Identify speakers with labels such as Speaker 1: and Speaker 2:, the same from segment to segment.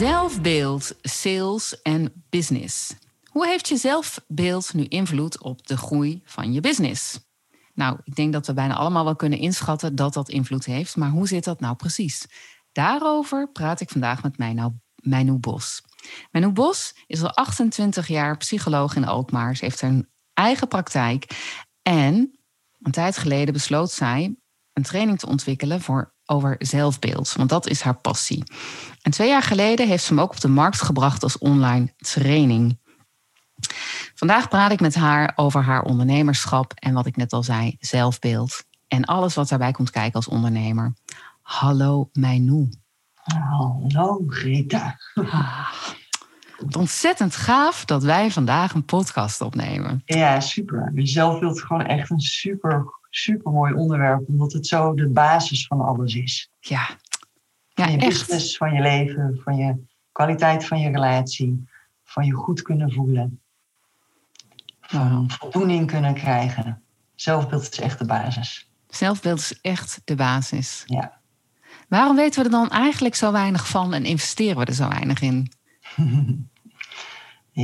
Speaker 1: Zelfbeeld, sales en business. Hoe heeft je zelfbeeld nu invloed op de groei van je business? Nou, ik denk dat we bijna allemaal wel kunnen inschatten dat dat invloed heeft. Maar hoe zit dat nou precies? Daarover praat ik vandaag met Mijno Bos. Mijno Bos is al 28 jaar psycholoog in Alkmaar. Ze heeft een eigen praktijk. En een tijd geleden besloot zij een training te ontwikkelen voor over zelfbeeld. Want dat is haar passie. En twee jaar geleden heeft ze hem ook op de markt gebracht als online training. Vandaag praat ik met haar over haar ondernemerschap en wat ik net al zei, zelfbeeld. En alles wat daarbij komt kijken als ondernemer. Hallo Mijnoe.
Speaker 2: Hallo Rita.
Speaker 1: Ah, ontzettend gaaf dat wij vandaag een podcast opnemen.
Speaker 2: Ja, super. Zelfbeeld is gewoon echt een super, super mooi onderwerp, omdat het zo de basis van alles is.
Speaker 1: Ja,
Speaker 2: ja van je echt. business, van je leven, van je kwaliteit van je relatie, van je goed kunnen voelen van voldoening kunnen krijgen. Zelfbeeld is echt de basis.
Speaker 1: Zelfbeeld is echt de basis.
Speaker 2: Ja.
Speaker 1: Waarom weten we er dan eigenlijk zo weinig van en investeren we er zo weinig in?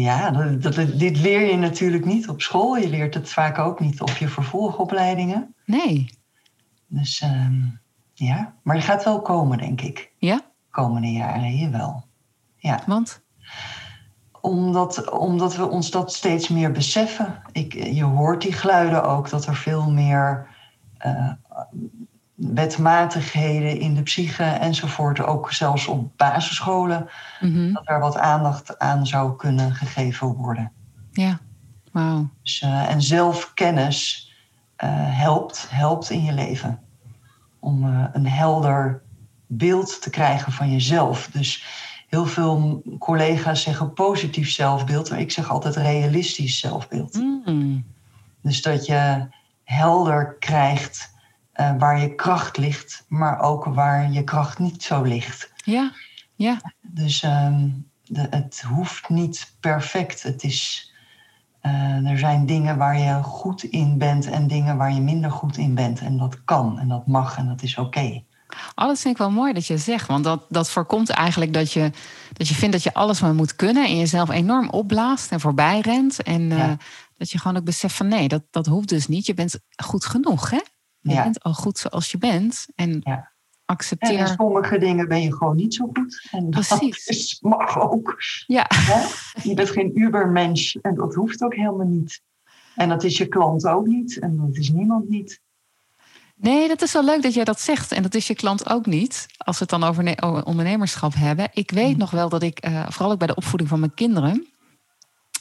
Speaker 2: ja, dat, dat, dit leer je natuurlijk niet op school. Je leert het vaak ook niet op je vervolgopleidingen.
Speaker 1: Nee.
Speaker 2: Dus ehm, ja, maar het gaat wel komen, denk ik.
Speaker 1: Ja?
Speaker 2: Komende jaren, hier wel. Ja.
Speaker 1: Want?
Speaker 2: Omdat, omdat we ons dat steeds meer beseffen. Ik, je hoort die geluiden ook, dat er veel meer uh, wetmatigheden in de psyche enzovoort, ook zelfs op basisscholen, mhm. dat er wat aandacht aan zou kunnen gegeven worden.
Speaker 1: Ja, wauw.
Speaker 2: Dus, uh, en zelfkennis uh, helpt, helpt in je leven. Om een helder beeld te krijgen van jezelf. Dus heel veel collega's zeggen positief zelfbeeld, maar ik zeg altijd realistisch zelfbeeld. Mm. Dus dat je helder krijgt uh, waar je kracht ligt, maar ook waar je kracht niet zo ligt.
Speaker 1: Ja, ja.
Speaker 2: Dus um, de, het hoeft niet perfect. Het is, uh, er zijn dingen waar je goed in bent en dingen waar je minder goed in bent. En dat kan en dat mag en dat is oké. Okay.
Speaker 1: Dat vind ik wel mooi dat je zegt. Want dat, dat voorkomt eigenlijk dat je, dat je vindt dat je alles maar moet kunnen. En jezelf enorm opblaast en voorbij rent. En uh, dat je gewoon ook beseft van nee, dat, dat hoeft dus niet. Je bent goed genoeg, hè? Je ja. bent al goed zoals je bent. En ja. accepteer...
Speaker 2: En sommige dingen ben je gewoon niet zo goed. En dat Precies. mag ook.
Speaker 1: Ja.
Speaker 2: Je bent geen ubermensch. En dat hoeft ook helemaal niet. En dat is je klant ook niet. En dat is niemand niet.
Speaker 1: Nee, dat is wel leuk dat jij dat zegt. En dat is je klant ook niet. Als we het dan over ondernemerschap hebben. Ik weet mm. nog wel dat ik, uh, vooral ook bij de opvoeding van mijn kinderen.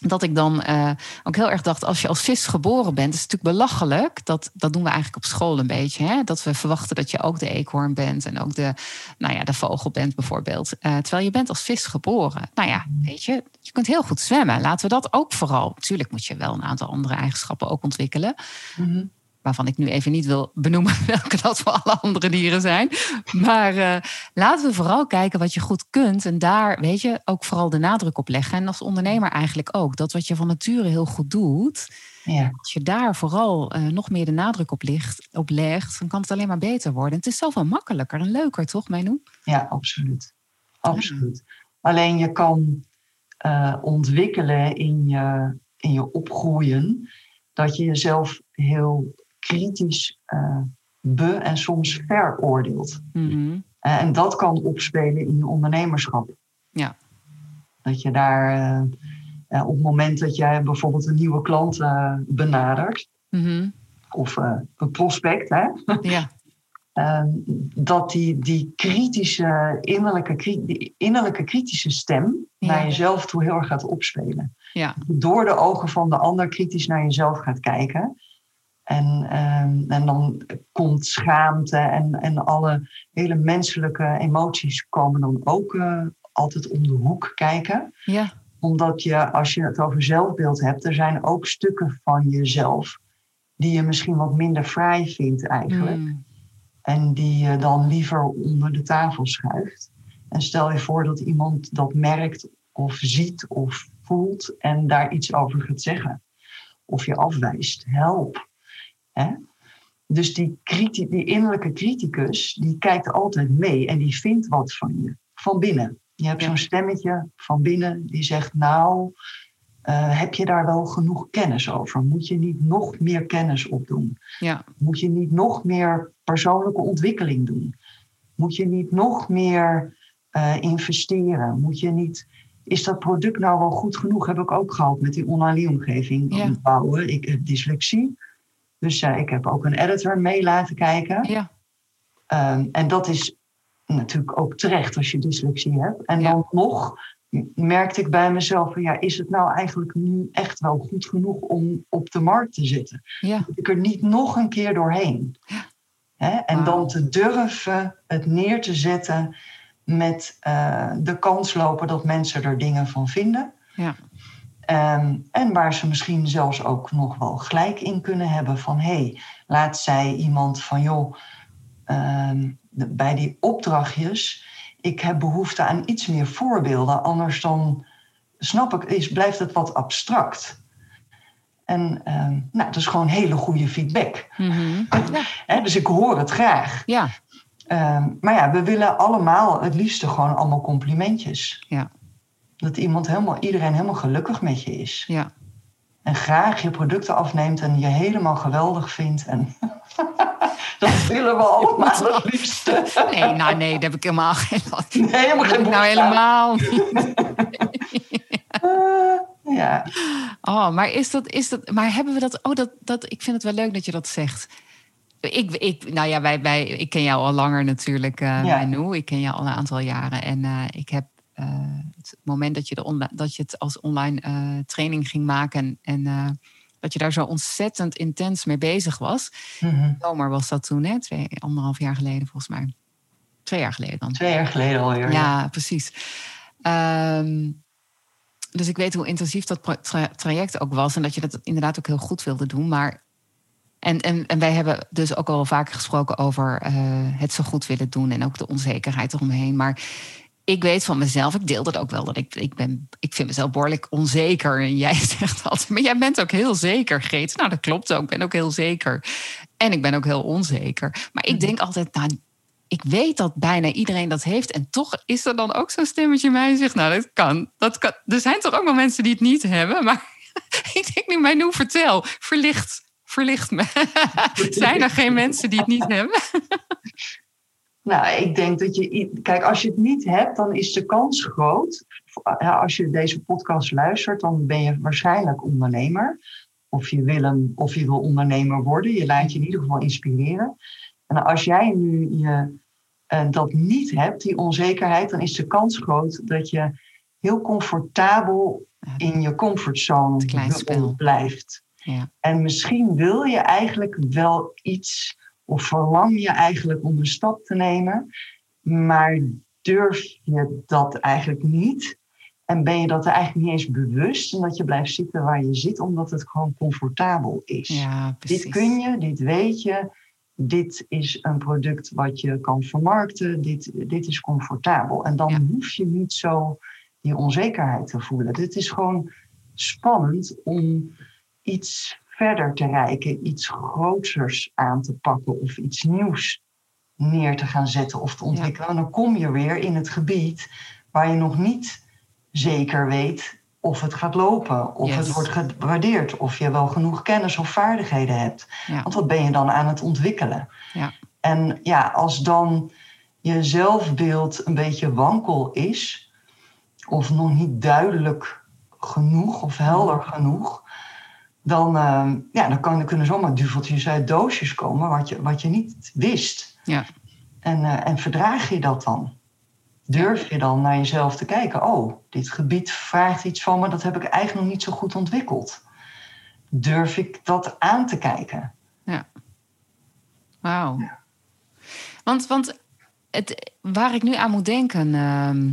Speaker 1: Dat ik dan uh, ook heel erg dacht, als je als vis geboren bent, is het natuurlijk belachelijk. Dat, dat doen we eigenlijk op school een beetje. Hè? Dat we verwachten dat je ook de eekhoorn bent en ook de, nou ja, de vogel bent bijvoorbeeld. Uh, terwijl je bent als vis geboren. Nou ja, weet je, je kunt heel goed zwemmen. Laten we dat ook vooral. Natuurlijk moet je wel een aantal andere eigenschappen ook ontwikkelen. Mm waarvan ik nu even niet wil benoemen welke dat voor alle andere dieren zijn. Maar uh, laten we vooral kijken wat je goed kunt en daar, weet je, ook vooral de nadruk op leggen. En als ondernemer eigenlijk ook. Dat wat je van nature heel goed doet, ja. als je daar vooral uh, nog meer de nadruk op, ligt, op legt, dan kan het alleen maar beter worden. het is zoveel makkelijker en leuker, toch, Menou?
Speaker 2: Ja, absoluut. Absoluut. Alleen je kan uh, ontwikkelen in je, in je opgroeien dat je jezelf heel kritisch uh, be- en soms veroordeelt. Mm en dat kan opspelen in je ondernemerschap.
Speaker 1: Ja.
Speaker 2: Dat je daar uh, op het moment dat jij bijvoorbeeld een nieuwe klant benadert, mm of een prospect, hè?
Speaker 1: Ja.
Speaker 2: Ehm, dat die, die kritische, innerlijke, die innerlijke kritische stem naar jezelf toe heel erg gaat opspelen.
Speaker 1: Ja.
Speaker 2: Door de ogen van de ander kritisch naar jezelf gaat kijken. En, ehm, en dan komt schaamte en, en alle hele menselijke emoties komen dan ook uh, altijd om de hoek kijken.
Speaker 1: Ja.
Speaker 2: Omdat je, als je het over zelfbeeld hebt, er zijn ook stukken van jezelf die je misschien wat minder fraai vindt eigenlijk.
Speaker 1: Mm.
Speaker 2: En die je dan liever onder de tafel schuift. En stel je voor dat iemand dat merkt of ziet of voelt en daar iets over gaat zeggen. Of je afwijst. Help. Hè? Dus die, kriti- die innerlijke criticus, die kijkt altijd mee en die vindt wat van je. Van binnen. Je hebt zo'n stemmetje van binnen die zegt, nou, eh, heb je daar wel genoeg kennis over? Moet je niet nog meer kennis opdoen?
Speaker 1: Ja,
Speaker 2: Moet je niet nog meer persoonlijke ontwikkeling doen? Moet je niet nog meer eh, investeren? Moet je niet, is dat product nou wel goed genoeg? Heb ik ook gehad met die online leeromgeving
Speaker 1: Ja.
Speaker 2: bouwen. Ik heb dyslexie. Dus eh, ik heb ook een editor mee laten kijken.
Speaker 1: ja,
Speaker 2: Ehm, en dat is natuurlijk ook terecht als je dyslexie hebt. En
Speaker 1: Ja.
Speaker 2: dan nog merkte ik bij mezelf: van, ja, is het nou eigenlijk nu echt wel goed genoeg om op de markt te zitten?
Speaker 1: ja,
Speaker 2: Moet ik er niet nog een keer doorheen? Hè? En dan te durven het neer te zetten met eh, de kans lopen dat mensen er dingen van vinden.
Speaker 1: ja,
Speaker 2: Ehm, en waar ze misschien zelfs ook nog wel gelijk in kunnen hebben van hé, hey, laat zij iemand van joh, ehm, de- bij die opdrachtjes, ik heb behoefte aan iets meer voorbeelden, anders dan snap ik, is, blijft het wat abstract. En ehm, nou, dat is gewoon hele goede feedback.
Speaker 1: Mhm.
Speaker 2: Dus ik hoor het graag.
Speaker 1: ja,
Speaker 2: maar ja, we willen allemaal het liefste gewoon allemaal complimentjes.
Speaker 1: Ja.
Speaker 2: Dat iemand helemaal, iedereen helemaal gelukkig met je is.
Speaker 1: ja.
Speaker 2: En graag je producten afneemt en je helemaal geweldig vindt. En dat willen we allemaal het liefste.
Speaker 1: Nee, nou nee, daar heb ik helemaal geen
Speaker 2: Nee, helemaal
Speaker 1: Dat
Speaker 2: geen
Speaker 1: nou helemaal.
Speaker 2: Eh, ja.
Speaker 1: Oh, maar is dat, is dat, maar hebben we dat, oh, dat, dat, ik vind het wel leuk dat je dat zegt. Ik, ik, nou ja, wij, wij, ik ken jou al langer natuurlijk, eh
Speaker 2: Ja.
Speaker 1: Manu. Ik ken jou al een aantal jaren. En eh, ik heb het moment dat je, de dat je het als online eh, training ging maken... en, eh, dat je daar zo ontzettend intens mee bezig was.
Speaker 2: Mhm.
Speaker 1: Zomer was dat toen, hè? Twee, anderhalf jaar geleden volgens mij. Twee jaar geleden dan.
Speaker 2: Twee jaar geleden alweer.
Speaker 1: Ja, precies. Ehm, dus ik weet hoe intensief dat tra- traject ook was. En dat je dat inderdaad ook heel goed wilde doen. Maar. En, en, en wij hebben dus ook al wel vaker gesproken over eh, het zo goed willen doen. En ook de onzekerheid eromheen. Maar ik weet van mezelf, ik deel dat ook wel. Dat ik, ik, ben, ik vind mezelf behoorlijk onzeker. En jij zegt altijd, maar jij bent ook heel zeker, Greet. Nou, dat klopt ook. Ik ben ook heel zeker. En ik ben ook heel onzeker. Maar ik denk altijd, nou, ik weet dat bijna iedereen dat heeft. En toch is er dan ook zo'n stemmetje in mij die zegt... nou, dat kan, dat kan. Er zijn toch ook wel mensen die het niet hebben. Maar ik denk nu, mij nu vertel. Verlicht, verlicht me. zijn er geen mensen die het niet hebben?
Speaker 2: Nou, ik denk dat je. Kijk, als je het niet hebt, dan is de kans groot. Ja, als je deze podcast luistert, dan ben je waarschijnlijk ondernemer. Of je wil, een, of je wil ondernemer worden. Je laat je in ieder geval inspireren. En als jij nu je, eh, dat niet hebt, die onzekerheid, dan is de kans groot dat je heel comfortabel in je comfortzone blijft.
Speaker 1: Ja,
Speaker 2: En misschien wil je eigenlijk wel iets, of verlang je eigenlijk om een stap te nemen, maar durf je dat eigenlijk niet? En ben je dat er eigenlijk niet eens bewust, en dat je blijft zitten waar je zit, omdat het gewoon comfortabel is?
Speaker 1: ja precies.
Speaker 2: dit kun je, dit weet je, dit is een product wat je kan vermarkten, dit, dit is comfortabel. En dan
Speaker 1: Ja.
Speaker 2: hoef je niet zo die onzekerheid te voelen. Dit is gewoon spannend om iets verder te reiken, iets groters aan te pakken of iets nieuws neer te gaan zetten of te ontwikkelen. En dan kom je weer in het gebied waar je nog niet zeker weet of het gaat lopen, of
Speaker 1: Yes.
Speaker 2: het wordt gewaardeerd, of je wel genoeg kennis of vaardigheden hebt.
Speaker 1: Ja.
Speaker 2: Want wat ben je dan aan het ontwikkelen?
Speaker 1: Ja.
Speaker 2: En ja, als dan je zelfbeeld een beetje wankel is, of nog niet duidelijk genoeg of helder genoeg, dan, eh, ja, dan, kan, kunnen zomaar duveltjes uit doosjes komen wat je, wat je niet wist.
Speaker 1: Ja.
Speaker 2: En, eh, en verdraag je dat dan? Durf je dan naar jezelf te kijken? Oh, dit gebied vraagt iets van me, dat heb ik eigenlijk nog niet zo goed ontwikkeld. Durf ik dat aan te kijken?
Speaker 1: Wauw. Want, want het, waar ik nu aan moet denken, ehm,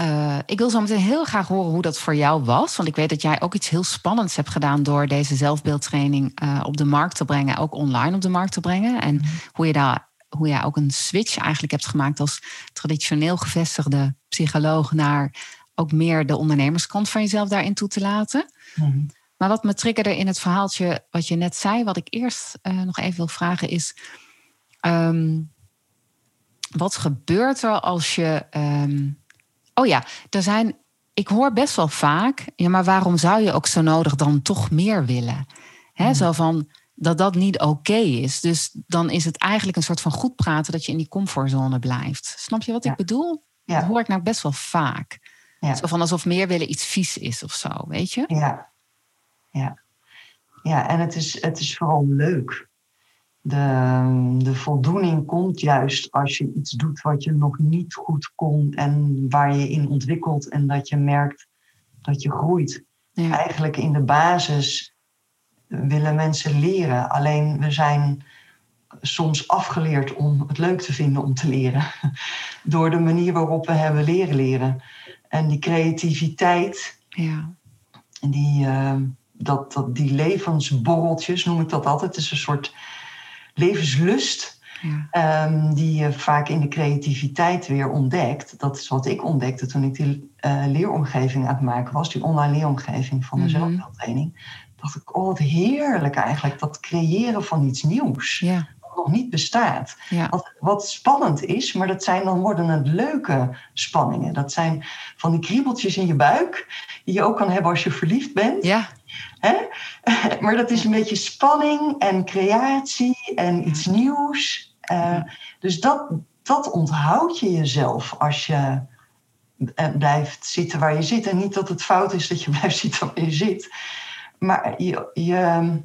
Speaker 1: Uh, ik wil zo meteen heel graag horen hoe dat voor jou was. Want ik weet dat jij ook iets heel spannends hebt gedaan door deze zelfbeeldtraining uh, op de markt te brengen, ook online op de markt te brengen. En -hmm. hoe je daar hoe jij ook een switch eigenlijk hebt gemaakt als traditioneel gevestigde psycholoog naar ook meer de ondernemerskant van jezelf daarin toe te laten. Mm. Maar wat me triggerde in het verhaaltje wat je net zei, wat ik eerst uh, nog even wil vragen, is: um, wat gebeurt er als je. Um, oh ja, er zijn. Ik hoor best wel vaak, ja, maar waarom zou je ook zo nodig dan toch meer willen? Hè, mm. Zo van dat dat niet oké is. Dus dan is het eigenlijk een soort van goed praten dat je in die comfortzone blijft. Snap je wat
Speaker 2: ja.
Speaker 1: ik bedoel?
Speaker 2: Ja.
Speaker 1: Dat hoor ik nou best wel vaak.
Speaker 2: Ja.
Speaker 1: Zo van alsof meer willen iets vies is of zo, weet je?
Speaker 2: Ja, ja. ja en het is, het is vooral leuk. De, de voldoening komt juist als je iets doet wat je nog niet goed kon en waar je in ontwikkelt en dat je merkt dat je groeit.
Speaker 1: Ja.
Speaker 2: Eigenlijk in de basis willen mensen leren. Alleen we zijn soms afgeleerd om het leuk te vinden om te leren. Door de manier waarop we hebben leren leren. En die creativiteit,
Speaker 1: Ja.
Speaker 2: die, eh, dat, dat, die levensborreltjes, noem ik dat altijd. Het is een soort levenslust.
Speaker 1: Ja.
Speaker 2: ehm, die je vaak in de creativiteit weer ontdekt. Dat is wat ik ontdekte toen ik die eh, leeromgeving aan het maken was. Die online leeromgeving van de
Speaker 1: Mhm.
Speaker 2: zelfbeeldtraining. Dacht ik, oh wat heerlijk eigenlijk. Dat creëren van iets nieuws.
Speaker 1: Ja.
Speaker 2: Wat nog niet bestaat.
Speaker 1: Ja.
Speaker 2: Wat, wat spannend is, maar dat zijn dan worden het leuke spanningen. Dat zijn van die kriebeltjes in je buik. Die je ook kan hebben als je verliefd bent.
Speaker 1: Ja.
Speaker 2: Hè? Maar dat is een beetje spanning en creatie en iets nieuws. Eh. Dus dat, dat onthoud je jezelf als je eh, blijft zitten waar je zit. En niet dat het fout is dat je blijft zitten waar je zit. Maar je, je,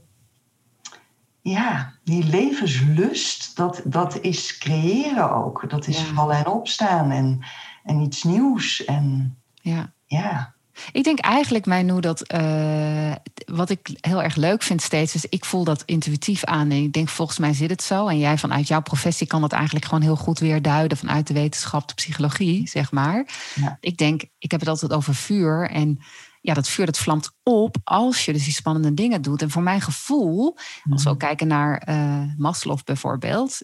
Speaker 2: ja, die levenslust, dat, dat is creëren ook. Dat is
Speaker 1: Ja.
Speaker 2: vallen en opstaan en, en iets nieuws. En
Speaker 1: ja.
Speaker 2: ja,
Speaker 1: Ik denk eigenlijk, Mijnu, dat eh, wat ik heel erg leuk vind steeds, is ik voel dat intuïtief aan. En ik denk, volgens mij zit het zo. En jij vanuit jouw professie kan dat eigenlijk gewoon heel goed weer duiden vanuit de wetenschap, de psychologie, zeg maar.
Speaker 2: Ja.
Speaker 1: Ik denk, ik heb het altijd over vuur. En ja, dat vuur dat vlamt op als je dus die spannende dingen doet. En voor mijn gevoel, als we ook kijken naar eh Maslow bijvoorbeeld,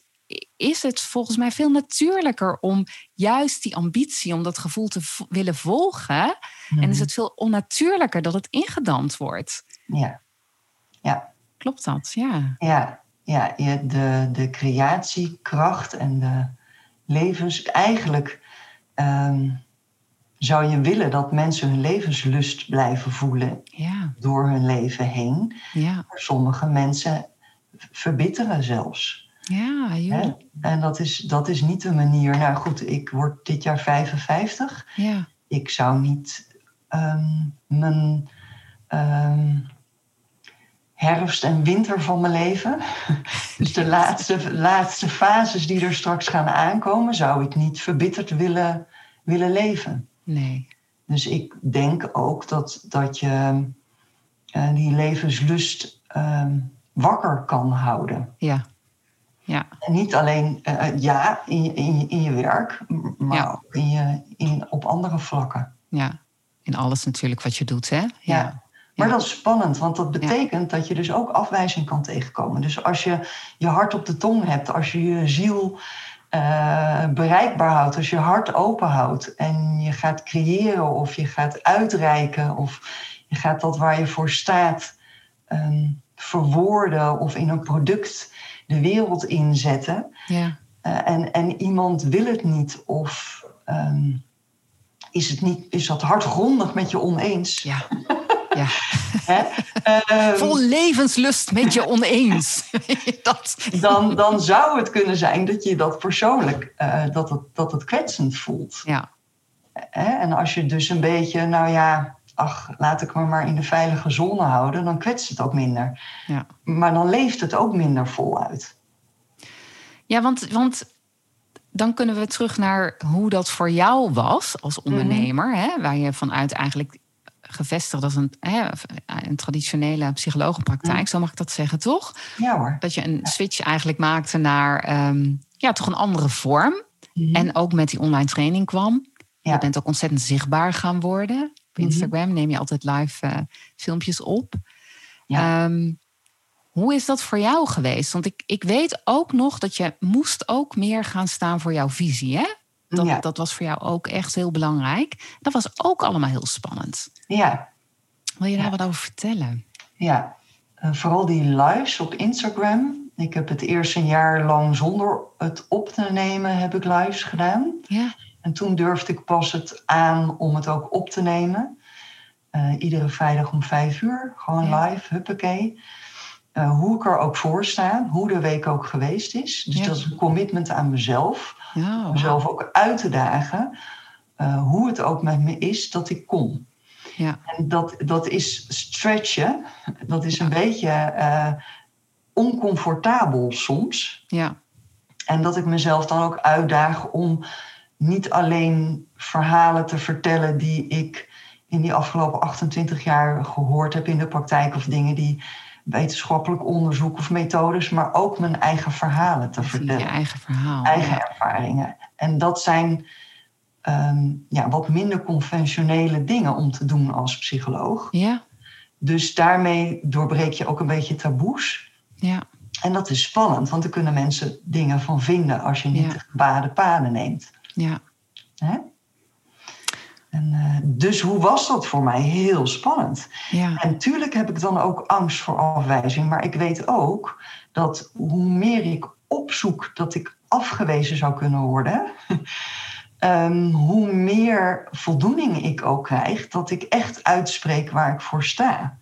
Speaker 1: is het volgens mij veel natuurlijker om juist die ambitie, om dat gevoel te willen volgen. En is het veel onnatuurlijker dat het ingedampt wordt.
Speaker 2: ja. ja.
Speaker 1: Klopt dat? Ja.
Speaker 2: Ja, ja de, de creatiekracht en de levens. Eigenlijk ehm, zou je willen dat mensen hun levenslust blijven voelen
Speaker 1: Ja.
Speaker 2: door hun leven heen.
Speaker 1: Ja.
Speaker 2: Maar sommige mensen verbitteren zelfs.
Speaker 1: Ja, joh.
Speaker 2: En dat is, dat is niet de manier. Nou goed, ik word dit jaar 55.
Speaker 1: Ja.
Speaker 2: Ik zou niet ehm, mijn ehm, herfst en winter van mijn leven, dus de laatste, laatste fases die er straks gaan aankomen, zou ik niet verbitterd willen, willen leven.
Speaker 1: Nee.
Speaker 2: Dus ik denk ook dat, dat je eh, die levenslust ehm, wakker kan houden.
Speaker 1: Ja. Ja.
Speaker 2: En niet alleen, eh, eh, ja, in je, in, je, in je werk, maar
Speaker 1: Ja.
Speaker 2: ook in je, in, op andere vlakken.
Speaker 1: Ja. In alles natuurlijk wat je doet, hè?
Speaker 2: Ja. Maar dat is spannend, want dat betekent dat je dus ook afwijzing kan tegenkomen. Dus als je je hart op de tong hebt, als je je ziel eh, bereikbaar houdt, als je hart open houdt en je gaat creëren of je gaat uitreiken of je gaat dat waar je voor staat ehm, verwoorden of in een product de wereld inzetten.
Speaker 1: Ja.
Speaker 2: eh, en, en iemand wil het niet of ehm, is, het niet, is dat hardgrondig met je oneens?
Speaker 1: Ja. Ja.
Speaker 2: Hè? Ehm,
Speaker 1: Vol levenslust met je oneens. dat.
Speaker 2: dan, dan zou het kunnen zijn dat je dat persoonlijk, eh, dat, het, dat het kwetsend voelt.
Speaker 1: Ja.
Speaker 2: Hè? En als je dus een beetje, nou ja, ach, laat ik me maar in de veilige zone houden, dan kwetst het ook minder.
Speaker 1: Ja.
Speaker 2: Maar dan leeft het ook minder voluit.
Speaker 1: Ja, want, want dan kunnen we terug naar hoe dat voor jou was als ondernemer. hè, waar je vanuit eigenlijk gevestigd als een, hè, een traditionele psychologenpraktijk,
Speaker 2: Mm.
Speaker 1: zo mag ik dat zeggen, toch?
Speaker 2: Ja hoor.
Speaker 1: Dat je een switch eigenlijk maakte naar ehm, ja, toch een andere vorm.
Speaker 2: Mhm.
Speaker 1: En ook met die online training kwam. Je bent ook ontzettend zichtbaar gaan worden. Op
Speaker 2: Mhm.
Speaker 1: Instagram neem je altijd live eh, filmpjes op.
Speaker 2: Ja.
Speaker 1: Ehm, hoe is dat voor jou geweest? Want ik, ik weet ook nog dat je moest ook meer gaan staan voor jouw visie. Hè? Dat,
Speaker 2: ja.
Speaker 1: dat was voor jou ook echt heel belangrijk. Dat was ook allemaal heel spannend.
Speaker 2: ja,
Speaker 1: Wil je daar
Speaker 2: Ja.
Speaker 1: wat over vertellen?
Speaker 2: ja. Eh, vooral die lives op Instagram. Ik heb het eerst een jaar lang zonder het op te nemen, heb ik lives gedaan.
Speaker 1: Ja,
Speaker 2: En toen durfde ik pas het aan om het ook op te nemen. Eh, iedere vrijdag om vijf uur, gewoon
Speaker 1: Ja.
Speaker 2: live, huppakee. Eh, hoe ik er ook voor sta, hoe de week ook geweest is. Dus
Speaker 1: Ja.
Speaker 2: dat is een commitment aan mezelf.
Speaker 1: ja.
Speaker 2: Mezelf ook uit te dagen. eh, hoe het ook met me is dat ik kom.
Speaker 1: ja.
Speaker 2: En dat, dat is stretchen. Dat is een beetje oncomfortabel soms.
Speaker 1: ja,
Speaker 2: En dat ik mezelf dan ook uitdaag om niet alleen verhalen te vertellen die ik in die afgelopen 28 jaar gehoord heb in de praktijk of dingen die wetenschappelijk onderzoek of methodes, maar ook mijn eigen verhalen te
Speaker 1: je
Speaker 2: vertellen,
Speaker 1: eigen verhaal.
Speaker 2: eigen
Speaker 1: ja.
Speaker 2: ervaringen. En dat zijn ehm, ja, wat minder conventionele dingen om te doen als psycholoog.
Speaker 1: ja,
Speaker 2: Dus daarmee doorbreek je ook een beetje taboes.
Speaker 1: ja,
Speaker 2: En dat is spannend, want er kunnen mensen dingen van vinden als je niet
Speaker 1: Ja.
Speaker 2: de gebade paden neemt.
Speaker 1: Ja.
Speaker 2: Hè? En, eh, dus hoe was dat voor mij? Heel spannend.
Speaker 1: ja.
Speaker 2: En tuurlijk heb ik dan ook angst voor afwijzing, maar ik weet ook dat hoe meer ik opzoek dat ik afgewezen zou kunnen worden, ehm, hoe meer voldoening ik ook krijg dat ik echt uitspreek waar ik voor sta.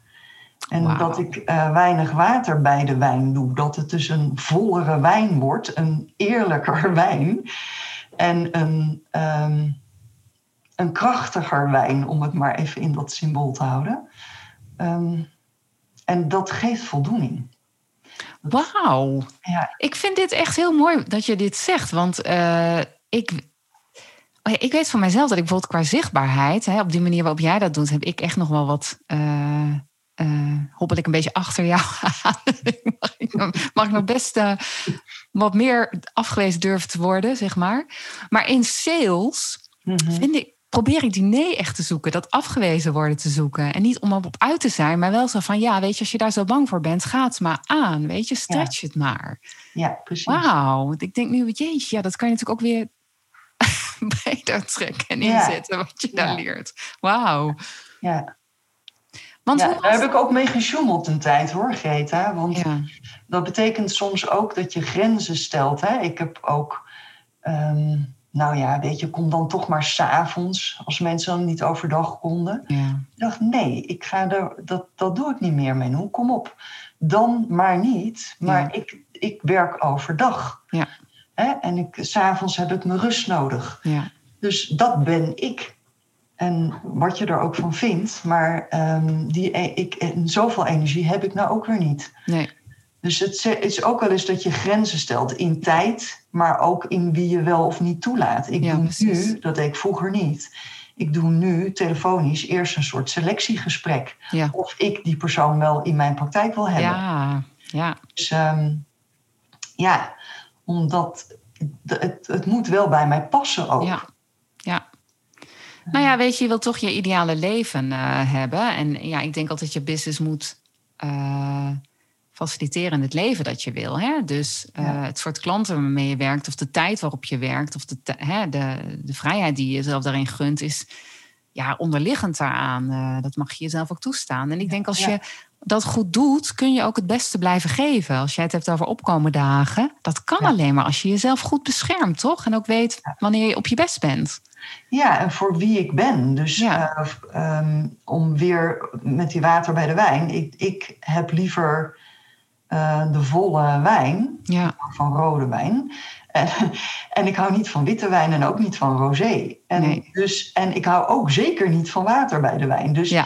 Speaker 2: En dat ik eh, weinig water bij de wijn doe. Dat het dus een vollere wijn wordt, een eerlijker wijn. En een, ehm, een krachtiger wijn, om het maar even in dat symbool te houden. Ehm, en dat geeft voldoening.
Speaker 1: Wauw.
Speaker 2: Ja.
Speaker 1: Ik vind dit echt heel mooi dat je dit zegt. Want eh, ik, oh ik weet van mijzelf dat ik bijvoorbeeld qua zichtbaarheid, hè, op die manier waarop jij dat doet, heb ik echt nog wel wat. hobbel ik een beetje achter jou aan. mag, ik, mag ik nog best wat meer afgewezen durven te worden, zeg maar. Maar in sales
Speaker 2: Mhm.
Speaker 1: vind ik, probeer ik die nee echt te zoeken. Dat afgewezen worden te zoeken. En niet om op uit te zijn, maar wel zo van... ja, weet je, als je daar zo bang voor bent, ga het maar aan. Weet je, stretch het maar.
Speaker 2: Ja, precies.
Speaker 1: Wauw. Ik denk nu, jeetje, ja, dat kan je natuurlijk ook weer breder trekken en
Speaker 2: Ja.
Speaker 1: inzetten... wat je daar leert. Wauw.
Speaker 2: Ja.
Speaker 1: Want
Speaker 2: Ja, daar heb ik ook mee gesjoemeld een tijd hoor, Greta. Want
Speaker 1: Ja,
Speaker 2: dat betekent soms ook dat je grenzen stelt. Hè? Ik heb ook, ehm, nou ja, weet je, kom dan toch maar s'avonds, als mensen dan niet overdag konden.
Speaker 1: ja,
Speaker 2: Ik dacht, nee, ik ga er, dat, dat doe ik niet meer, Menno. Kom op. Dan maar niet. Maar ik, ik werk overdag.
Speaker 1: Ja.
Speaker 2: Hè? En ik, s'avonds heb ik mijn rust nodig.
Speaker 1: ja,
Speaker 2: Dus dat ben ik. En wat je er ook van vindt, maar ehm, die, e- ik, en zoveel energie heb ik nou ook weer niet.
Speaker 1: nee,
Speaker 2: Dus het is ook wel eens dat je grenzen stelt in tijd, maar ook in wie je wel of niet toelaat. Ik
Speaker 1: Ja,
Speaker 2: doe
Speaker 1: precies.
Speaker 2: nu, dat deed ik vroeger niet. Ik doe nu telefonisch eerst een soort selectiegesprek.
Speaker 1: ja.
Speaker 2: Of ik die persoon wel in mijn praktijk wil hebben.
Speaker 1: Ja, ja,
Speaker 2: Dus ehm, ja, omdat het, het moet wel bij mij passen ook.
Speaker 1: ja. Nou ja, weet je, je wilt toch je ideale leven eh, hebben. En ja, ik denk altijd je business moet eh, faciliteren in het leven dat je wil. Hè? Dus eh,
Speaker 2: Ja.
Speaker 1: het soort klanten waarmee je werkt, of de tijd waarop je werkt, of de, hè, de, de vrijheid die je jezelf daarin gunt, is ja, onderliggend daaraan. Dat mag je jezelf ook toestaan. En ik denk als
Speaker 2: Ja.
Speaker 1: je dat goed doet, kun je ook het beste blijven geven. Als jij het hebt over opkomen dagen, dat kan
Speaker 2: Ja.
Speaker 1: alleen maar als je jezelf goed beschermt, toch? En ook weet wanneer je op je best bent.
Speaker 2: Ja, en voor wie ik ben. Dus
Speaker 1: Ja.
Speaker 2: eh, ehm, om weer met die water bij de wijn. Ik, ik heb liever eh, de volle wijn
Speaker 1: Ja,
Speaker 2: van rode wijn. En, en ik hou niet van witte wijn en ook niet van rosé. En,
Speaker 1: Nee.
Speaker 2: dus, en ik hou ook zeker niet van water bij de wijn. Dus,
Speaker 1: ja.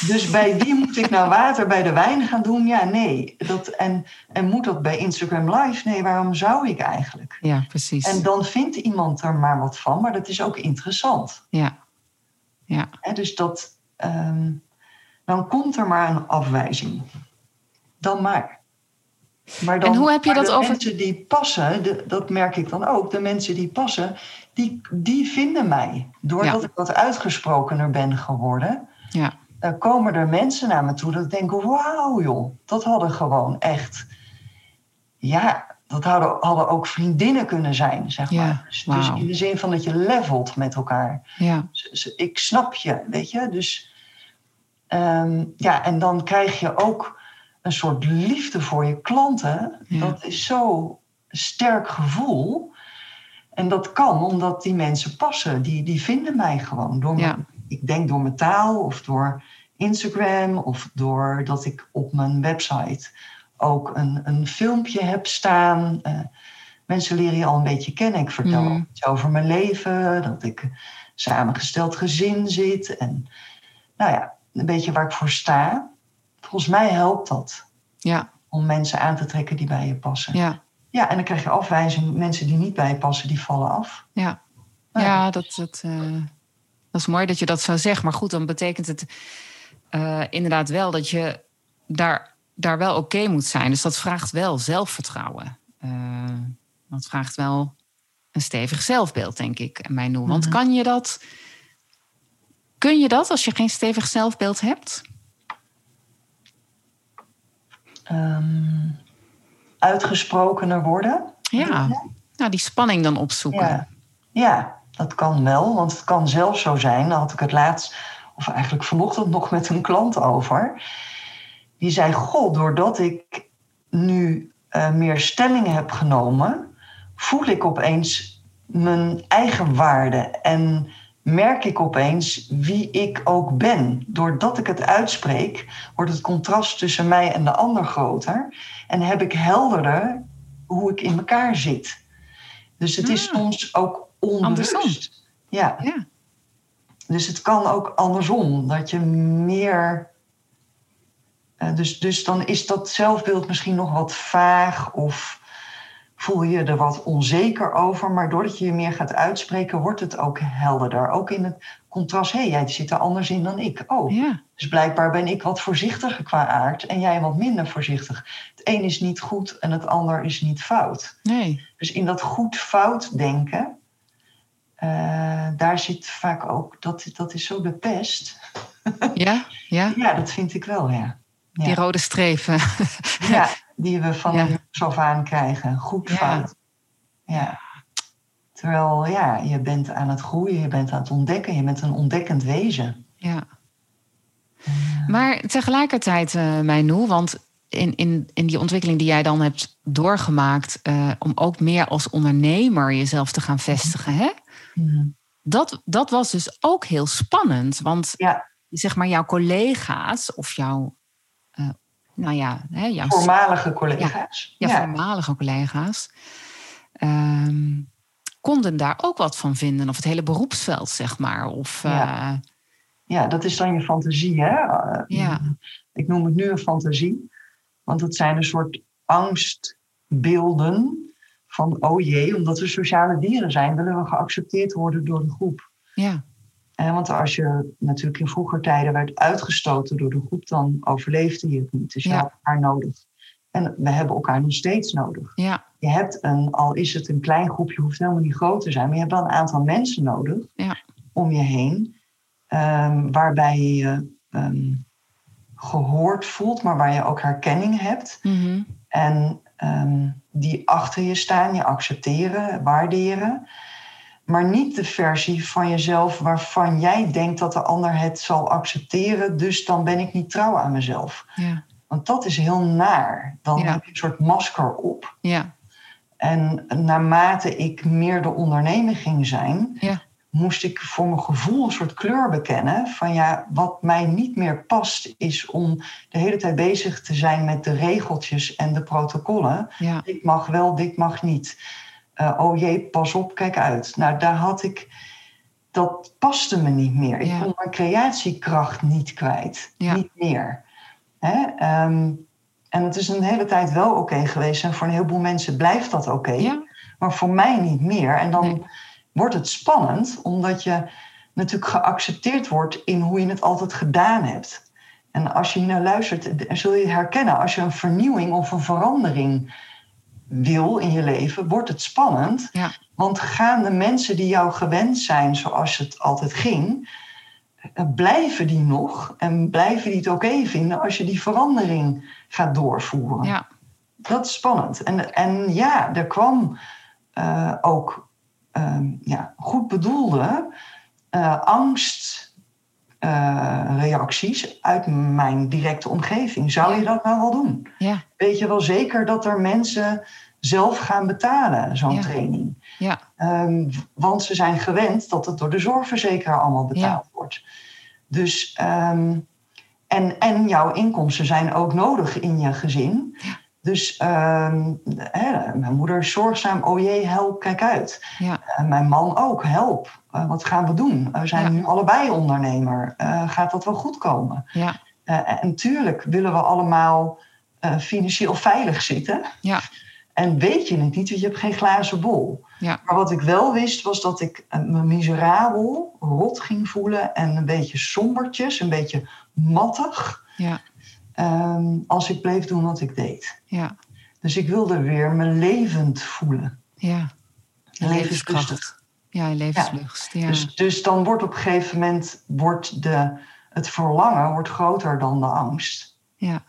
Speaker 2: Dus bij wie moet ik nou water bij de wijn gaan doen? Ja, nee. Dat, en, en moet dat bij Instagram Live? Nee, waarom zou ik eigenlijk?
Speaker 1: ja precies.
Speaker 2: En dan vindt iemand er maar wat van, maar dat is ook interessant.
Speaker 1: Ja, ja,
Speaker 2: dus dat, ehm, dan komt er maar een afwijzing. Dan maar. Maar dan,
Speaker 1: En hoe heb je dat
Speaker 2: de
Speaker 1: over-
Speaker 2: mensen die passen, de- dat merk ik dan ook, de mensen die passen, die, die vinden mij. Doordat
Speaker 1: Ja.
Speaker 2: ik wat uitgesprokener ben geworden,
Speaker 1: Ja,
Speaker 2: eh, komen er mensen naar me toe dat ik denk, wauw joh, dat hadden gewoon echt, ja, dat hadden, hadden ook vriendinnen kunnen zijn, zeg
Speaker 1: Ja,
Speaker 2: maar. Dus, dus in de zin van dat je levelt met elkaar.
Speaker 1: ja,
Speaker 2: Z- z- Ik snap je, weet je. Dus ehm, ja, en dan krijg je ook een soort liefde voor je klanten.
Speaker 1: Ja.
Speaker 2: Dat is zo'n sterk gevoel. En dat kan omdat die mensen passen. Die, die vinden mij gewoon. Door
Speaker 1: Ja.
Speaker 2: mijn, ik denk door mijn taal of door Instagram of doordat ik op mijn website ook een, een filmpje heb staan. Eh, mensen leren je al een beetje kennen. Ik vertel al iets over mijn leven, dat ik een samengesteld gezin zit. En nou ja, een beetje waar ik voor sta. Volgens mij helpt dat
Speaker 1: ja,
Speaker 2: om mensen aan te trekken die bij je passen.
Speaker 1: ja,
Speaker 2: Ja, en dan krijg je afwijzing. Mensen die niet bij je passen, die vallen af.
Speaker 1: ja.
Speaker 2: Nou,
Speaker 1: Ja, dat, dat, dat is mooi dat je dat zo zegt. Maar goed, dan betekent het eh, inderdaad wel dat je daar, daar wel oké moet zijn. Dus dat vraagt wel zelfvertrouwen. Eh, dat vraagt wel een stevig zelfbeeld, denk ik, en mij noemen. Want kan je dat... Kun je dat als je geen stevig zelfbeeld hebt?
Speaker 2: Ehm, uitgesprokener worden.
Speaker 1: Ja. Nou, die spanning dan opzoeken.
Speaker 2: Ja. ja, dat kan wel. Want het kan zelfs zo zijn. Daar had ik het laatst, of eigenlijk vanochtend nog met een klant over. Die zei: Goh, doordat ik nu eh, meer stellingen heb genomen, voel ik opeens mijn eigen waarde. En merk ik opeens wie ik ook ben. Doordat ik het uitspreek, wordt het contrast tussen mij en de ander groter. En heb ik helderder hoe ik in elkaar zit. Dus het is
Speaker 1: Ah.
Speaker 2: soms ook onbewust.
Speaker 1: Andersom.
Speaker 2: Ja,
Speaker 1: Ja.
Speaker 2: dus het kan ook andersom. Dat je meer. eh, dus, dus dan is dat zelfbeeld misschien nog wat vaag of voel je er wat onzeker over. Maar doordat je je meer gaat uitspreken, wordt het ook helderder. Ook in het contrast, hé, hey, jij zit er anders in dan ik. Oh,
Speaker 1: ja.
Speaker 2: dus blijkbaar ben ik wat voorzichtiger qua aard en jij wat minder voorzichtig. Het een is niet goed en het ander is niet fout.
Speaker 1: Nee.
Speaker 2: Dus in dat goed-fout denken, eh, daar zit vaak ook, dat, dat is zo de pest.
Speaker 1: Ja, ja.
Speaker 2: Ja, dat vind ik wel, ja.
Speaker 1: Die
Speaker 2: Ja,
Speaker 1: rode strepen.
Speaker 2: ja die we van
Speaker 1: Ja.
Speaker 2: ja. af aan krijgen. Goed-fout. Ja. Terwijl, ja, je bent aan het groeien, je bent aan het ontdekken, je bent een ontdekkend wezen.
Speaker 1: Ja. Maar tegelijkertijd, eh Mijnoe, want in, in, in die ontwikkeling die jij dan hebt doorgemaakt, eh, om ook meer als ondernemer jezelf te gaan vestigen, hè? Dat, dat was dus ook heel spannend. Want
Speaker 2: Ja,
Speaker 1: zeg maar jouw collega's of jouw, eh, nou ja, hè, jouw
Speaker 2: voormalige collega's.
Speaker 1: ja, voormalige collega's, ehm, konden daar ook wat van vinden. Of het hele beroepsveld, zeg maar. Of,
Speaker 2: Ja.
Speaker 1: eh,
Speaker 2: Ja, dat is dan je fantasie, hè? Eh,
Speaker 1: Ja.
Speaker 2: Ik noem het nu een fantasie, want het zijn een soort angstbeelden van, oh jee, omdat we sociale dieren zijn, willen we geaccepteerd worden door de groep.
Speaker 1: ja,
Speaker 2: Eh, want als je natuurlijk in vroeger tijden werd uitgestoten door de groep, dan overleefde je het niet. Dus je
Speaker 1: Ja.
Speaker 2: had elkaar nodig. En we hebben elkaar nog steeds nodig.
Speaker 1: ja,
Speaker 2: Je hebt een, al is het een klein groepje, hoeft helemaal niet groot te zijn, maar je hebt wel een aantal mensen nodig
Speaker 1: Ja.
Speaker 2: om je heen, ehm, waarbij je je ehm, gehoord voelt, maar waar je ook herkenning hebt.
Speaker 1: mhm,
Speaker 2: En ehm, die achter je staan, je accepteren, waarderen. Maar niet de versie van jezelf waarvan jij denkt dat de ander het zal accepteren, dus dan ben ik niet trouw aan mezelf.
Speaker 1: ja,
Speaker 2: Want dat is heel naar. Dan
Speaker 1: Ja.
Speaker 2: heb je een soort masker op.
Speaker 1: ja,
Speaker 2: En naarmate ik meer de ondernemer ging zijn,
Speaker 1: Ja.
Speaker 2: Moest ik voor mijn gevoel een soort kleur bekennen. Van ja, wat mij niet meer past, is om de hele tijd bezig te zijn met de regeltjes en de protocollen.
Speaker 1: ja,
Speaker 2: Dit mag wel, dit mag niet. Eh, oh jee, pas op, kijk uit. Nou, daar had ik. Dat paste me niet meer. Ik
Speaker 1: Ja.
Speaker 2: kon mijn creatiekracht niet kwijt.
Speaker 1: Ja.
Speaker 2: Niet meer. Hè? Ehm, en het is een hele tijd wel oké geweest. En voor een heleboel mensen blijft dat oké. Maar voor mij niet meer. En dan
Speaker 1: Nee.
Speaker 2: Wordt het spannend, omdat je natuurlijk geaccepteerd wordt in hoe je het altijd gedaan hebt. En als je hier naar luistert, zul je herkennen. Als je een vernieuwing of een verandering wil in je leven, wordt het spannend.
Speaker 1: Ja.
Speaker 2: Want gaan de mensen die jou gewend zijn zoals het altijd ging, eh, blijven die nog en blijven die het oké vinden als je die verandering gaat doorvoeren?
Speaker 1: Ja.
Speaker 2: Dat is spannend. En, en ja, er kwam uh, ook uh, ja, goed bedoelde uh, angstreacties uit mijn directe omgeving. Zou
Speaker 1: Ja.
Speaker 2: je dat nou wel doen?
Speaker 1: Ja.
Speaker 2: Weet je wel zeker dat er mensen zelf gaan betalen, zo'n
Speaker 1: Ja.
Speaker 2: training?
Speaker 1: Ja.
Speaker 2: Ehm, want ze zijn gewend dat het door de zorgverzekeraar allemaal betaald wordt. Dus, ehm, en, en jouw inkomsten zijn ook nodig in je gezin.
Speaker 1: Ja.
Speaker 2: Dus ehm, hè, mijn moeder zorgzaam. Oh jee, help, kijk uit.
Speaker 1: Ja.
Speaker 2: En mijn man ook, help. Eh, wat gaan we doen? We zijn
Speaker 1: Ja.
Speaker 2: nu allebei ondernemer. Eh, gaat dat wel goed komen?
Speaker 1: Ja.
Speaker 2: Eh, en natuurlijk willen we allemaal eh, financieel veilig zitten.
Speaker 1: Ja.
Speaker 2: En weet je het niet, want je hebt geen glazen bol.
Speaker 1: Ja.
Speaker 2: Maar wat ik wel wist, was dat ik eh, me miserabel, rot ging voelen en een beetje sombertjes, een beetje mattig,
Speaker 1: Ja.
Speaker 2: Ehm, als ik bleef doen wat ik deed.
Speaker 1: Ja.
Speaker 2: Dus ik wilde weer me levend voelen.
Speaker 1: Ja. Je
Speaker 2: Levenslustig.
Speaker 1: levenskracht. Ja, levenslust. Ja.
Speaker 2: Dus, dus dan wordt op een gegeven moment wordt de, het verlangen wordt groter dan de angst.
Speaker 1: Ja.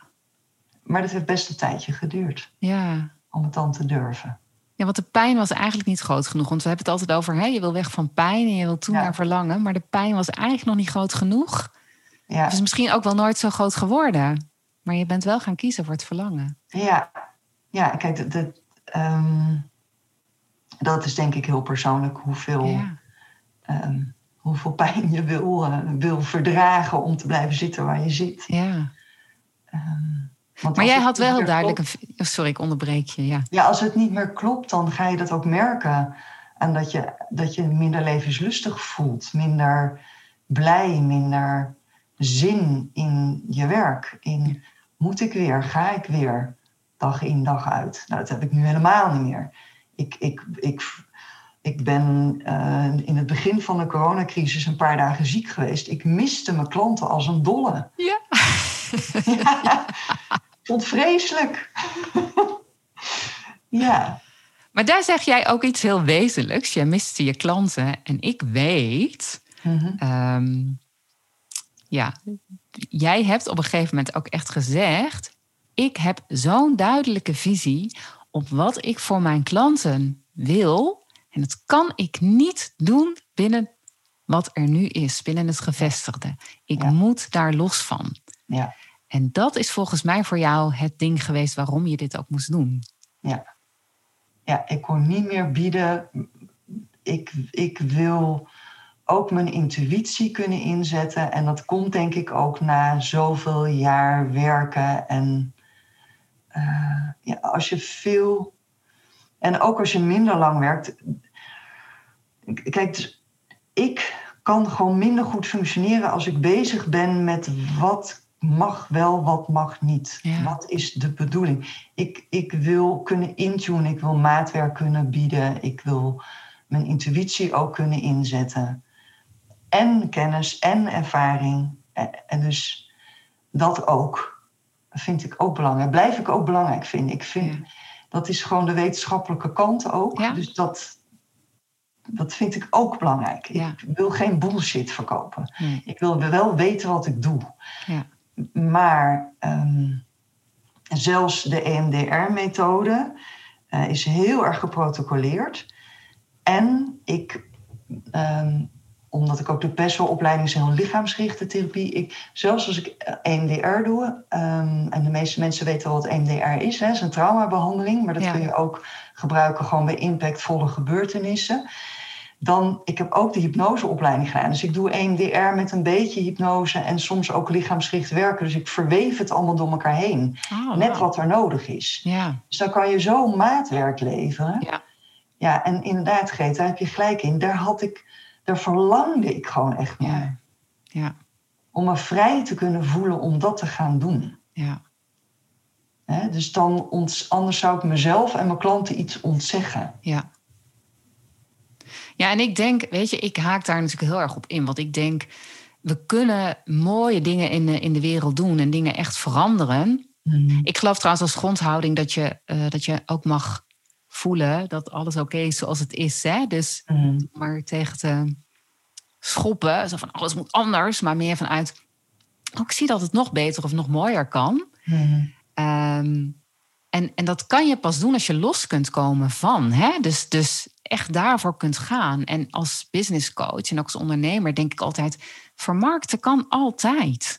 Speaker 2: Maar dat heeft best een tijdje geduurd
Speaker 1: Ja.
Speaker 2: om het dan te durven.
Speaker 1: Ja, want de pijn was eigenlijk niet groot genoeg. Want we hebben het altijd over, hè, je wil weg van pijn en je wil toe
Speaker 2: Ja.
Speaker 1: naar verlangen. Maar de pijn was eigenlijk nog niet groot genoeg.
Speaker 2: Ja,
Speaker 1: Het is misschien ook wel nooit zo groot geworden. Maar je bent wel gaan kiezen voor het verlangen.
Speaker 2: ja. ja kijk, de, de, ehm, dat is denk ik heel persoonlijk hoeveel,
Speaker 1: Ja.
Speaker 2: ehm, hoeveel pijn je wil, eh, wil verdragen om te blijven zitten waar je zit.
Speaker 1: ja.
Speaker 2: Ehm, want
Speaker 1: Maar jij had wel
Speaker 2: meer
Speaker 1: duidelijk
Speaker 2: klopt-
Speaker 1: een... oh, Sorry, ik onderbreek je. Ja.
Speaker 2: Ja, als het niet meer klopt, dan ga je dat ook merken. En dat je dat je minder levenslustig voelt, minder blij, minder zin in je werk. In moet ik weer, ga ik weer, dag in, dag uit. Nou, dat heb ik nu helemaal niet meer. Ik, ik, ik, ik ben eh, in het begin van de coronacrisis een paar dagen ziek geweest. Ik miste mijn klanten als een dolle.
Speaker 1: Ja.
Speaker 2: ja, vond vreselijk. ja.
Speaker 1: Maar daar zeg jij ook iets heel wezenlijks. Jij miste je klanten. En ik weet...
Speaker 2: Mhm.
Speaker 1: ehm, ja, jij hebt op een gegeven moment ook echt gezegd... ik heb zo'n duidelijke visie op wat ik voor mijn klanten wil... en dat kan ik niet doen binnen wat er nu is, binnen het gevestigde. Ik
Speaker 2: Ja.
Speaker 1: moet daar los van.
Speaker 2: Ja.
Speaker 1: En dat is volgens mij voor jou het ding geweest waarom je dit ook moest doen.
Speaker 2: Ja. ja, ik kon niet meer bieden. Ik, ik wil ook mijn intuïtie kunnen inzetten. En dat komt denk ik ook na zoveel jaar werken. En eh, ja, als je veel. En ook als je minder lang werkt. Kijk, dus ik kan gewoon minder goed functioneren als ik bezig ben met wat mag wel, wat mag niet.
Speaker 1: Ja.
Speaker 2: Wat is de bedoeling? Ik, ik wil kunnen intunen, ik wil maatwerk kunnen bieden, ik wil mijn intuïtie ook kunnen inzetten. En kennis en ervaring. En, en dus dat ook vind ik ook belangrijk. Blijf ik ook belangrijk vinden. Ik vind
Speaker 1: Ja.
Speaker 2: dat is gewoon de wetenschappelijke kant ook.
Speaker 1: Ja.
Speaker 2: Dus dat, dat vind ik ook belangrijk.
Speaker 1: Ja.
Speaker 2: Ik wil geen bullshit verkopen.
Speaker 1: Nee.
Speaker 2: Ik wil wel weten wat ik doe.
Speaker 1: Ja.
Speaker 2: Maar ehm, zelfs de EMDR-methode eh, is heel erg geprotocoleerd. En ik, ehm, omdat ik ook de PESO-opleiding is heel lichaamsgerichte therapie. Ik, zelfs als ik eh, EMDR doe, ehm, en de meeste mensen weten wel wat EMDR is, hè, is een traumabehandeling, maar dat
Speaker 1: Ja.
Speaker 2: kun je ook gebruiken gewoon bij impactvolle gebeurtenissen. Dan, ik heb ook de hypnoseopleiding gedaan. Dus ik doe EMDR met een beetje hypnose en soms ook lichaamsgericht werken. Dus ik verweef het allemaal door elkaar heen.
Speaker 1: Oh,
Speaker 2: Net wat er nodig is.
Speaker 1: Ja,
Speaker 2: Dus dan kan je zo maatwerk leveren.
Speaker 1: Ja.
Speaker 2: Ja, en inderdaad, Greet, daar heb je gelijk in. Daar had ik, daar verlangde ik gewoon echt naar.
Speaker 1: ja, ja,
Speaker 2: Om me vrij te kunnen voelen om dat te gaan doen.
Speaker 1: ja.
Speaker 2: Dus dan ont, anders zou ik mezelf en mijn klanten iets ontzeggen.
Speaker 1: Ja. Ja, en ik denk, weet je, ik haak daar natuurlijk heel erg op in. Want ik denk, we kunnen mooie dingen in de, in de wereld doen en dingen echt veranderen.
Speaker 2: Mhm.
Speaker 1: Ik geloof trouwens als grondhouding dat je, eh, dat je ook mag voelen dat alles oké is zoals het is. Hè? Dus maar tegen te schoppen, zo van alles moet anders, maar meer vanuit, oh, ik zie dat het nog beter of nog mooier kan.
Speaker 2: Mhm.
Speaker 1: Ehm, en, en dat kan je pas doen als je los kunt komen van. Hè? Dus, dus echt daarvoor kunt gaan. En als business coach en ook als ondernemer denk ik altijd, vermarkten kan altijd.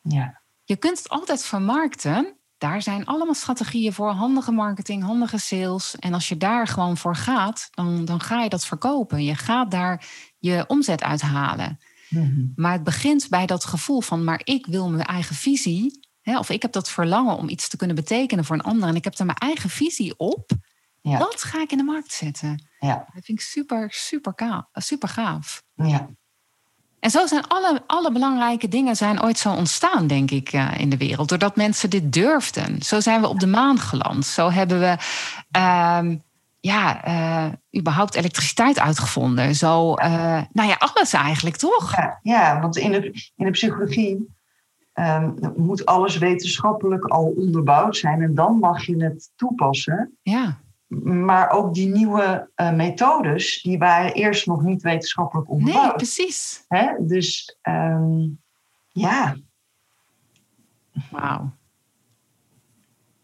Speaker 2: Ja.
Speaker 1: Je kunt het altijd vermarkten. Daar zijn allemaal strategieën voor. Handige marketing, handige sales. En als je daar gewoon voor gaat, dan, dan ga je dat verkopen. Je gaat daar je omzet uithalen.
Speaker 2: Mhm.
Speaker 1: Maar het begint bij dat gevoel van, maar ik wil mijn eigen visie. Hè, of ik heb dat verlangen om iets te kunnen betekenen voor een ander. En ik heb daar mijn eigen visie op.
Speaker 2: Ja.
Speaker 1: Dat ga ik in de markt zetten.
Speaker 2: Ja.
Speaker 1: Dat vind ik super, super, super gaaf.
Speaker 2: Ja.
Speaker 1: En zo zijn alle, alle belangrijke dingen zijn ooit zo ontstaan, denk ik, eh, in de wereld. Doordat mensen dit durfden. Zo zijn we op de maan geland. Zo hebben we ehm, ja, eh, überhaupt elektriciteit uitgevonden. Zo, eh, nou ja, alles eigenlijk, toch?
Speaker 2: Ja, ja, want in de, in de psychologie ehm, moet alles wetenschappelijk al onderbouwd zijn en dan mag je het toepassen.
Speaker 1: Ja,
Speaker 2: Maar ook die nieuwe eh, methodes, die waren eerst nog niet wetenschappelijk
Speaker 1: nee,
Speaker 2: onderbouwd.
Speaker 1: precies.
Speaker 2: Hè? Dus ehm, ja,
Speaker 1: Wauw.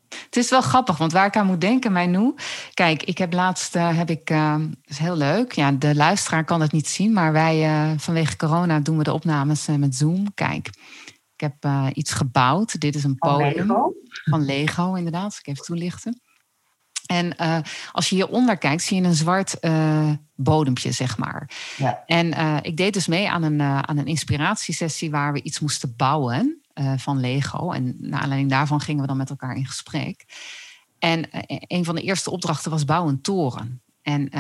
Speaker 1: Het is wel grappig, want waar ik aan moet denken, Mijnoe. Kijk, ik heb laatst, eh, heb ik, eh, dat is heel leuk. Ja, de luisteraar kan het niet zien, maar wij vanwege corona doen we de opnames met Zoom. Kijk, ik heb iets gebouwd. Dit is een
Speaker 2: van
Speaker 1: podium
Speaker 2: Lego.
Speaker 1: van Lego, inderdaad. Zal ik even toelichten. En eh, als je hieronder kijkt, zie je een zwart eh bodempje, zeg maar.
Speaker 2: Ja.
Speaker 1: En eh, ik deed dus mee aan een, aan een inspiratiesessie waar we iets moesten bouwen van Lego. En naar aanleiding daarvan gingen we dan met elkaar in gesprek. En eh, een van de eerste opdrachten was bouw een toren. En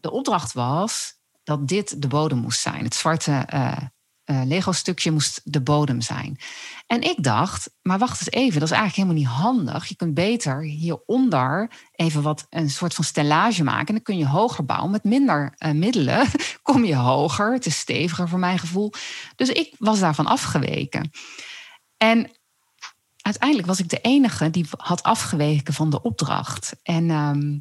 Speaker 1: de opdracht was dat dit de bodem moest zijn. Het zwarte eh, Lego-stukje moest de bodem zijn. En ik dacht, maar wacht eens even, dat is eigenlijk helemaal niet handig. Je kunt beter hieronder even wat een soort van stellage maken. En dan kun je hoger bouwen. Met minder eh, middelen kom je hoger. Het is steviger voor mijn gevoel. Dus ik was daarvan afgeweken. En uiteindelijk was ik de enige die had afgeweken van de opdracht. En ehm,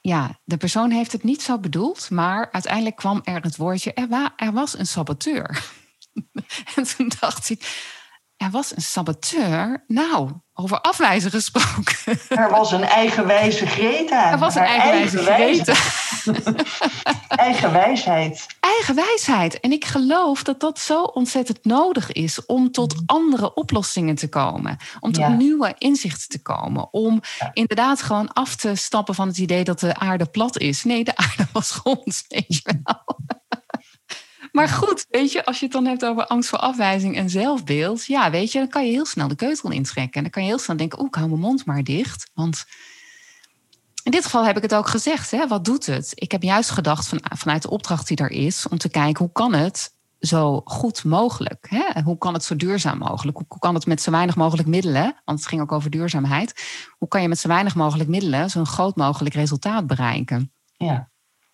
Speaker 1: ja, de persoon heeft het niet zo bedoeld, maar uiteindelijk kwam er het woordje: er, wa- er was een saboteur. en toen dacht ik: er was een saboteur. Nou, over afwijzen gesproken.
Speaker 2: Er was een eigenwijze Greta.
Speaker 1: Er was een eigenwijze
Speaker 2: wijze-
Speaker 1: Greta.
Speaker 2: Eigen wijsheid.
Speaker 1: eigen wijsheid. En ik geloof dat dat zo ontzettend nodig is om tot andere oplossingen te komen. Om tot
Speaker 2: Ja.
Speaker 1: nieuwe inzichten te komen. Om
Speaker 2: Ja.
Speaker 1: inderdaad gewoon af te stappen van het idee dat de aarde plat is. Nee, de aarde was rond, weet je wel. Maar goed, weet je, als je het dan hebt over angst voor afwijzing en zelfbeeld. Ja, weet je, dan kan je heel snel de keutel intrekken. En dan kan je heel snel denken, oeh, ik hou mijn mond maar dicht. Want in dit geval heb ik het ook gezegd. Hè? Wat doet het? Ik heb juist gedacht van, vanuit de opdracht die er is... om te kijken hoe kan het zo goed mogelijk? Hè? Hoe kan het zo duurzaam mogelijk? Hoe kan het met zo weinig mogelijk middelen? Want het ging ook over duurzaamheid. Hoe kan je met zo weinig mogelijk middelen... zo'n groot mogelijk resultaat bereiken?
Speaker 2: Ja.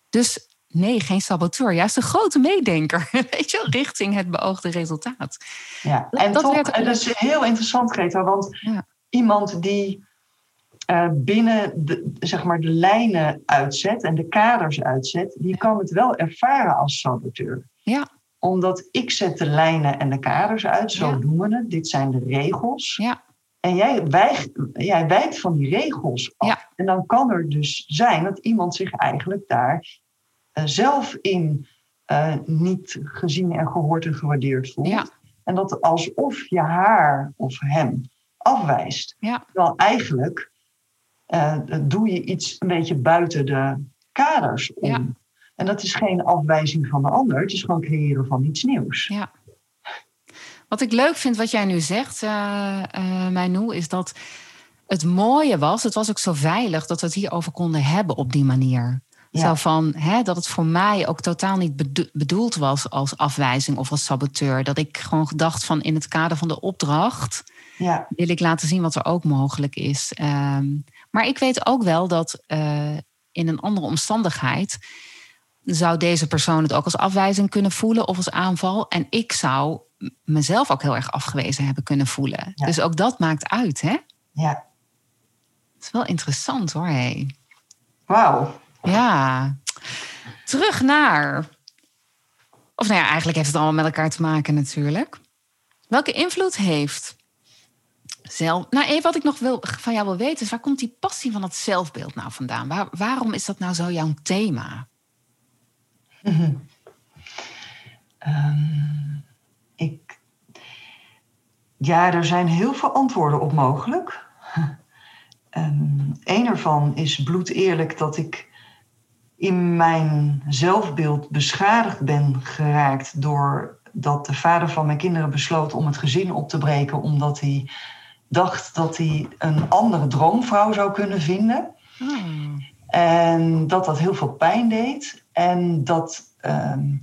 Speaker 1: Dus nee, geen saboteur. Juist een grote meedenker. Weet je, richting het beoogde resultaat.
Speaker 2: Ja, en
Speaker 1: dat
Speaker 2: toch,
Speaker 1: werd-
Speaker 2: en dat is heel interessant, Greta, want
Speaker 1: Ja.
Speaker 2: iemand die eh, binnen de, zeg maar de lijnen uitzet en de kaders uitzet, die kan het wel ervaren als saboteur.
Speaker 1: Ja.
Speaker 2: Omdat ik zet de lijnen en de kaders uit, zo
Speaker 1: Ja.
Speaker 2: doen we het, dit zijn de regels.
Speaker 1: Ja.
Speaker 2: En jij, wijgt, jij wijkt van die regels af.
Speaker 1: Ja.
Speaker 2: En dan kan er dus zijn dat iemand zich eigenlijk daar zelf in eh, niet gezien en gehoord en gewaardeerd voelt.
Speaker 1: Ja.
Speaker 2: En dat alsof je haar of hem afwijst.
Speaker 1: Ja.
Speaker 2: Terwijl eigenlijk eh, doe je iets een beetje buiten de kaders om.
Speaker 1: Ja.
Speaker 2: En dat is geen afwijzing van de ander, het is gewoon creëren van iets nieuws.
Speaker 1: Ja. Wat ik leuk vind wat jij nu zegt, eh eh, Mijnoe, is dat het mooie was, het was ook zo veilig dat we het hierover konden hebben op die manier.
Speaker 2: Ja.
Speaker 1: Zo van hè, dat het voor mij ook totaal niet bedo- bedoeld was als afwijzing of als saboteur. Dat ik gewoon gedacht van in het kader van de opdracht
Speaker 2: Ja,
Speaker 1: wil ik laten zien wat er ook mogelijk is. Ehm, maar ik weet ook wel dat eh, in een andere omstandigheid zou deze persoon het ook als afwijzing kunnen voelen of als aanval. En ik zou mezelf ook heel erg afgewezen hebben kunnen voelen. Dus ook dat maakt uit, hè?
Speaker 2: Ja.
Speaker 1: Het is wel interessant hoor, hé.
Speaker 2: Wauw.
Speaker 1: Ja. Terug naar. Of nou ja, eigenlijk heeft het allemaal met elkaar te maken natuurlijk. Welke invloed heeft zelf. Nou, even wat ik nog wil, van jou wil weten is: waar komt die passie van het zelfbeeld nou vandaan? Waar, waarom is dat nou zo jouw thema?
Speaker 2: Ehm, ik. Ja, er zijn heel veel antwoorden op mogelijk. Um, een ervan is bloed eerlijk dat ik in mijn zelfbeeld beschadigd ben geraakt doordat de vader van mijn kinderen besloot om het gezin op te breken omdat hij dacht dat hij een andere droomvrouw zou kunnen vinden. Hmm. En dat dat heel veel pijn deed. En dat, ehm,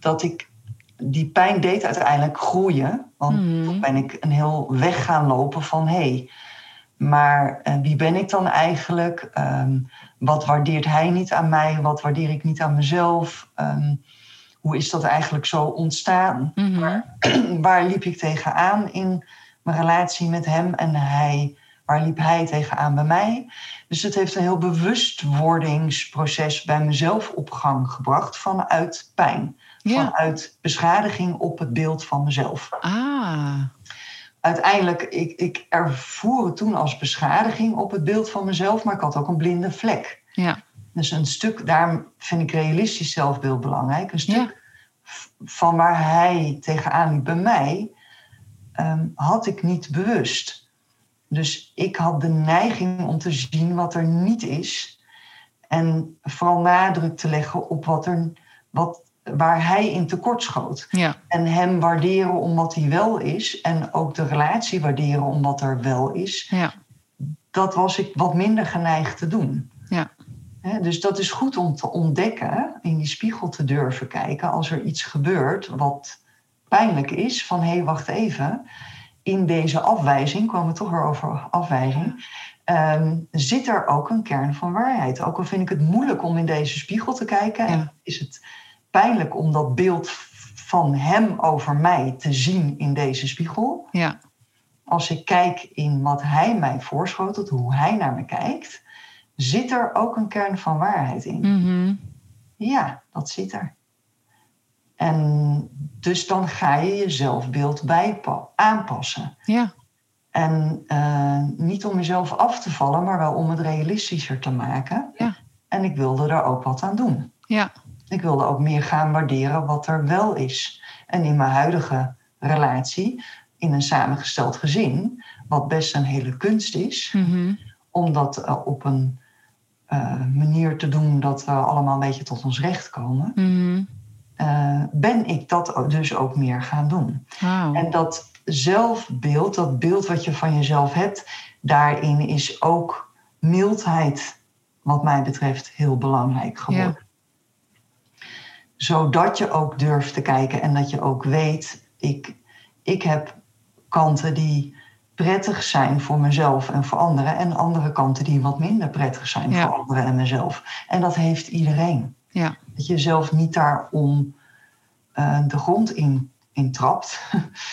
Speaker 2: dat ik die pijn deed uiteindelijk groeien. Want hmm. toen ben ik een heel weg gaan lopen van hé, hey, maar uh, wie ben ik dan eigenlijk? Um, wat waardeert hij niet aan mij? Wat waardeer ik niet aan mezelf? Um, hoe is dat eigenlijk zo ontstaan? Waar, waar liep ik tegenaan in mijn relatie met hem en hij, waar liep hij tegenaan bij mij? Dus het heeft een heel bewustwordingsproces bij mezelf op gang gebracht vanuit pijn. Vanuit beschadiging op het beeld van mezelf.
Speaker 1: Ah.
Speaker 2: Uiteindelijk, ik, ik ervoer het toen als beschadiging op het beeld van mezelf, maar ik had ook een blinde vlek.
Speaker 1: Ja.
Speaker 2: Dus een stuk, daarom vind ik realistisch zelfbeeld belangrijk. Een stuk van waar hij tegenaan liep bij mij, Ehm, had ik niet bewust. Dus ik had de neiging om te zien wat er niet is. En vooral nadruk te leggen op wat er, wat, waar hij in tekort schoot.
Speaker 1: Ja.
Speaker 2: En hem waarderen om wat hij wel is. En ook de relatie waarderen om wat er wel is.
Speaker 1: Ja.
Speaker 2: Dat was ik wat minder geneigd te doen.
Speaker 1: Ja.
Speaker 2: dus dat is goed om te ontdekken, in die spiegel te durven kijken als er iets gebeurt wat pijnlijk is van hé, hey, wacht even, in deze afwijzing, komen we toch weer over afwijzing, ehm, zit er ook een kern van waarheid. Ook al vind ik het moeilijk om in deze spiegel te kijken, en is het pijnlijk om dat beeld van hem over mij te zien in deze spiegel.
Speaker 1: Ja.
Speaker 2: Als ik kijk in wat hij mij voorschotelt, hoe hij naar me kijkt, zit er ook een kern van waarheid in.
Speaker 1: Mm
Speaker 2: Ja, dat zit er. En dus dan ga je je zelfbeeld aanpassen.
Speaker 1: Ja.
Speaker 2: En uh, niet om jezelf af te vallen, maar wel om het realistischer te maken.
Speaker 1: Ja.
Speaker 2: En ik wilde daar ook wat aan doen.
Speaker 1: Ja.
Speaker 2: Ik wilde ook meer gaan waarderen wat er wel is. En in mijn huidige relatie, in een samengesteld gezin, wat best een hele kunst is,
Speaker 1: mm
Speaker 2: om dat uh, op een uh, manier te doen dat we allemaal een beetje tot ons recht komen.
Speaker 1: Mm
Speaker 2: uh, ben ik dat dus ook meer gaan doen.
Speaker 1: Wow.
Speaker 2: En dat zelfbeeld, dat beeld wat je van jezelf hebt, daarin is ook mildheid, wat mij betreft, heel belangrijk geworden. Ja. Zodat je ook durft te kijken en dat je ook weet, ik, ik heb kanten die prettig zijn voor mezelf en voor anderen, en andere kanten die wat minder prettig zijn
Speaker 1: ja.
Speaker 2: voor anderen en mezelf. En dat heeft iedereen.
Speaker 1: Ja.
Speaker 2: Dat je zelf niet daarom uh, de grond in, in trapt.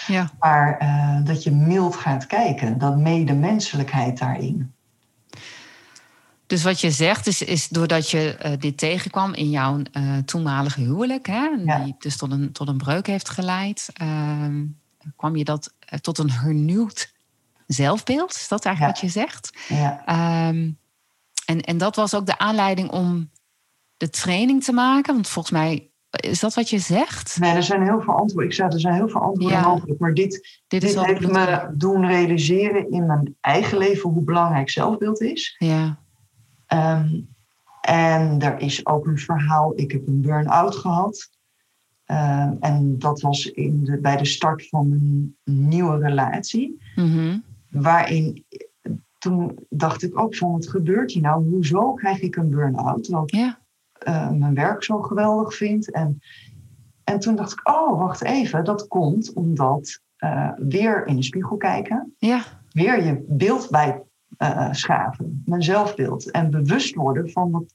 Speaker 1: Ja.
Speaker 2: maar uh, dat je mild gaat kijken. Dat medemenselijkheid daarin.
Speaker 1: Dus wat je zegt is, is doordat je uh, dit tegenkwam in jouw toenmalige huwelijk, hè,
Speaker 2: ja.
Speaker 1: die dus tot een, tot een breuk heeft geleid, ehm, kwam je dat tot een hernieuwd zelfbeeld? Is dat eigenlijk
Speaker 2: ja.
Speaker 1: wat je zegt?
Speaker 2: Ja.
Speaker 1: Um, en, en dat was ook de aanleiding om de training te maken? Want volgens mij is dat wat je zegt?
Speaker 2: Nee, er zijn heel veel antwoorden. Ik zei, er zijn heel veel antwoorden
Speaker 1: Ja.
Speaker 2: mogelijk. Maar dit,
Speaker 1: Dit
Speaker 2: dit, heeft me doen realiseren in mijn eigen leven hoe belangrijk zelfbeeld is.
Speaker 1: Ja,
Speaker 2: Ehm, en er is ook een verhaal. Ik heb een burn-out gehad. Ehm, en dat was in de, bij de start van een nieuwe relatie.
Speaker 1: Mhm.
Speaker 2: Waarin toen dacht ik ook van wat gebeurt hier nou? Hoezo krijg ik een burn-out? Terwijl ik
Speaker 1: ja,
Speaker 2: eh, mijn werk zo geweldig vind. En, en toen dacht ik, oh, wacht even. Dat komt omdat eh, weer in de spiegel kijken.
Speaker 1: ja,
Speaker 2: Weer je beeld bij eh, schaven. Mijn zelfbeeld. En bewust worden van wat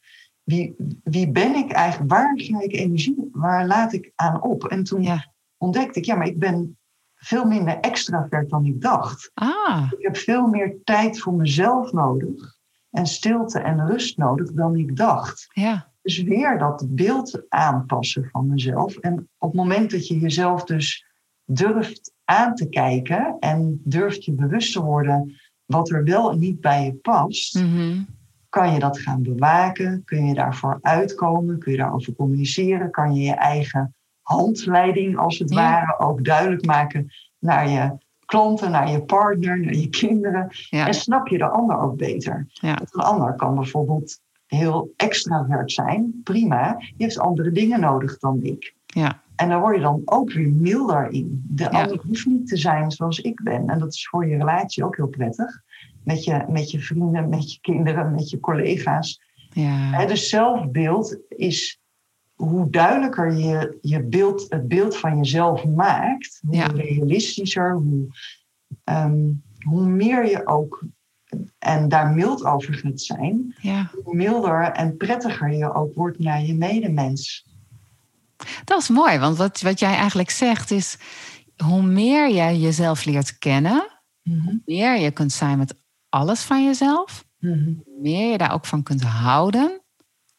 Speaker 2: wie, wie ben ik eigenlijk? Waar ga ik energie? Waar laat ik aan op? En toen ontdekte ik, ja, maar ik ben veel minder extravert dan ik dacht.
Speaker 1: Ah.
Speaker 2: Ik heb veel meer tijd voor mezelf nodig. En stilte en rust nodig dan ik dacht.
Speaker 1: Ja.
Speaker 2: Dus weer dat beeld aanpassen van mezelf. En op het moment dat je jezelf dus durft aan te kijken en durft je bewust te worden wat er wel en niet bij je past,
Speaker 1: Mhm.
Speaker 2: kan je dat gaan bewaken, kun je daarvoor uitkomen, kun je daarover communiceren, kan je je eigen handleiding als het
Speaker 1: Ja.
Speaker 2: ware ook duidelijk maken naar je klanten, naar je partner, naar je kinderen.
Speaker 1: Ja.
Speaker 2: En snap je de ander ook beter.
Speaker 1: Ja.
Speaker 2: Want Een ander kan bijvoorbeeld heel extravert zijn, prima. Die heeft andere dingen nodig dan ik.
Speaker 1: Ja.
Speaker 2: En daar word je dan ook weer milder in. De
Speaker 1: Ja.
Speaker 2: ander hoeft niet te zijn zoals ik ben. En dat is voor je relatie ook heel prettig. Met je, met je vrienden, met je kinderen, met je collega's.
Speaker 1: Ja.
Speaker 2: Dus zelfbeeld is hoe duidelijker je, je beeld, het beeld van jezelf maakt, hoe
Speaker 1: Ja.
Speaker 2: realistischer, hoe, ehm, hoe meer je ook en daar mild over gaat zijn,
Speaker 1: ja.
Speaker 2: hoe milder en prettiger je ook wordt naar je medemens.
Speaker 1: Dat is mooi, want wat, wat jij eigenlijk zegt is... hoe meer jij jezelf leert kennen... hoe meer je kunt zijn met alles van jezelf...
Speaker 2: Mhm.
Speaker 1: hoe meer je daar ook van kunt houden...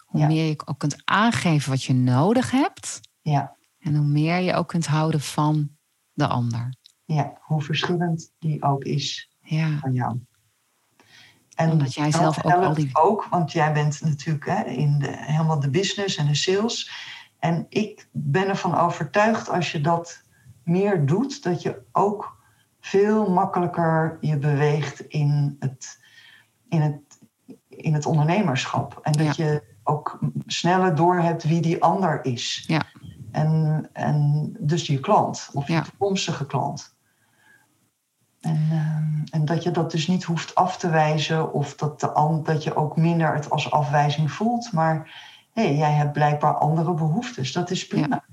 Speaker 1: hoe
Speaker 2: Ja.
Speaker 1: meer je ook kunt aangeven wat je nodig hebt...
Speaker 2: Ja,
Speaker 1: en hoe meer je ook kunt houden van de ander.
Speaker 2: ja, hoe verschillend die ook is
Speaker 1: Ja,
Speaker 2: van jou. En
Speaker 1: Omdat jij zelf
Speaker 2: dat
Speaker 1: ook al die-
Speaker 2: ook, want jij bent natuurlijk hè, in de, helemaal de business en de sales. En ik ben ervan overtuigd als je dat meer doet, dat je ook veel makkelijker je beweegt in het, in het, in het ondernemerschap. En dat je ook sneller doorhebt wie die ander is.
Speaker 1: Ja.
Speaker 2: En, en dus je klant of je
Speaker 1: Ja.
Speaker 2: toekomstige klant. En, ehm, en dat je dat dus niet hoeft af te wijzen of dat, de, dat je ook minder het als afwijzing voelt. Maar hé, jij hebt blijkbaar andere behoeftes. Dat is prima.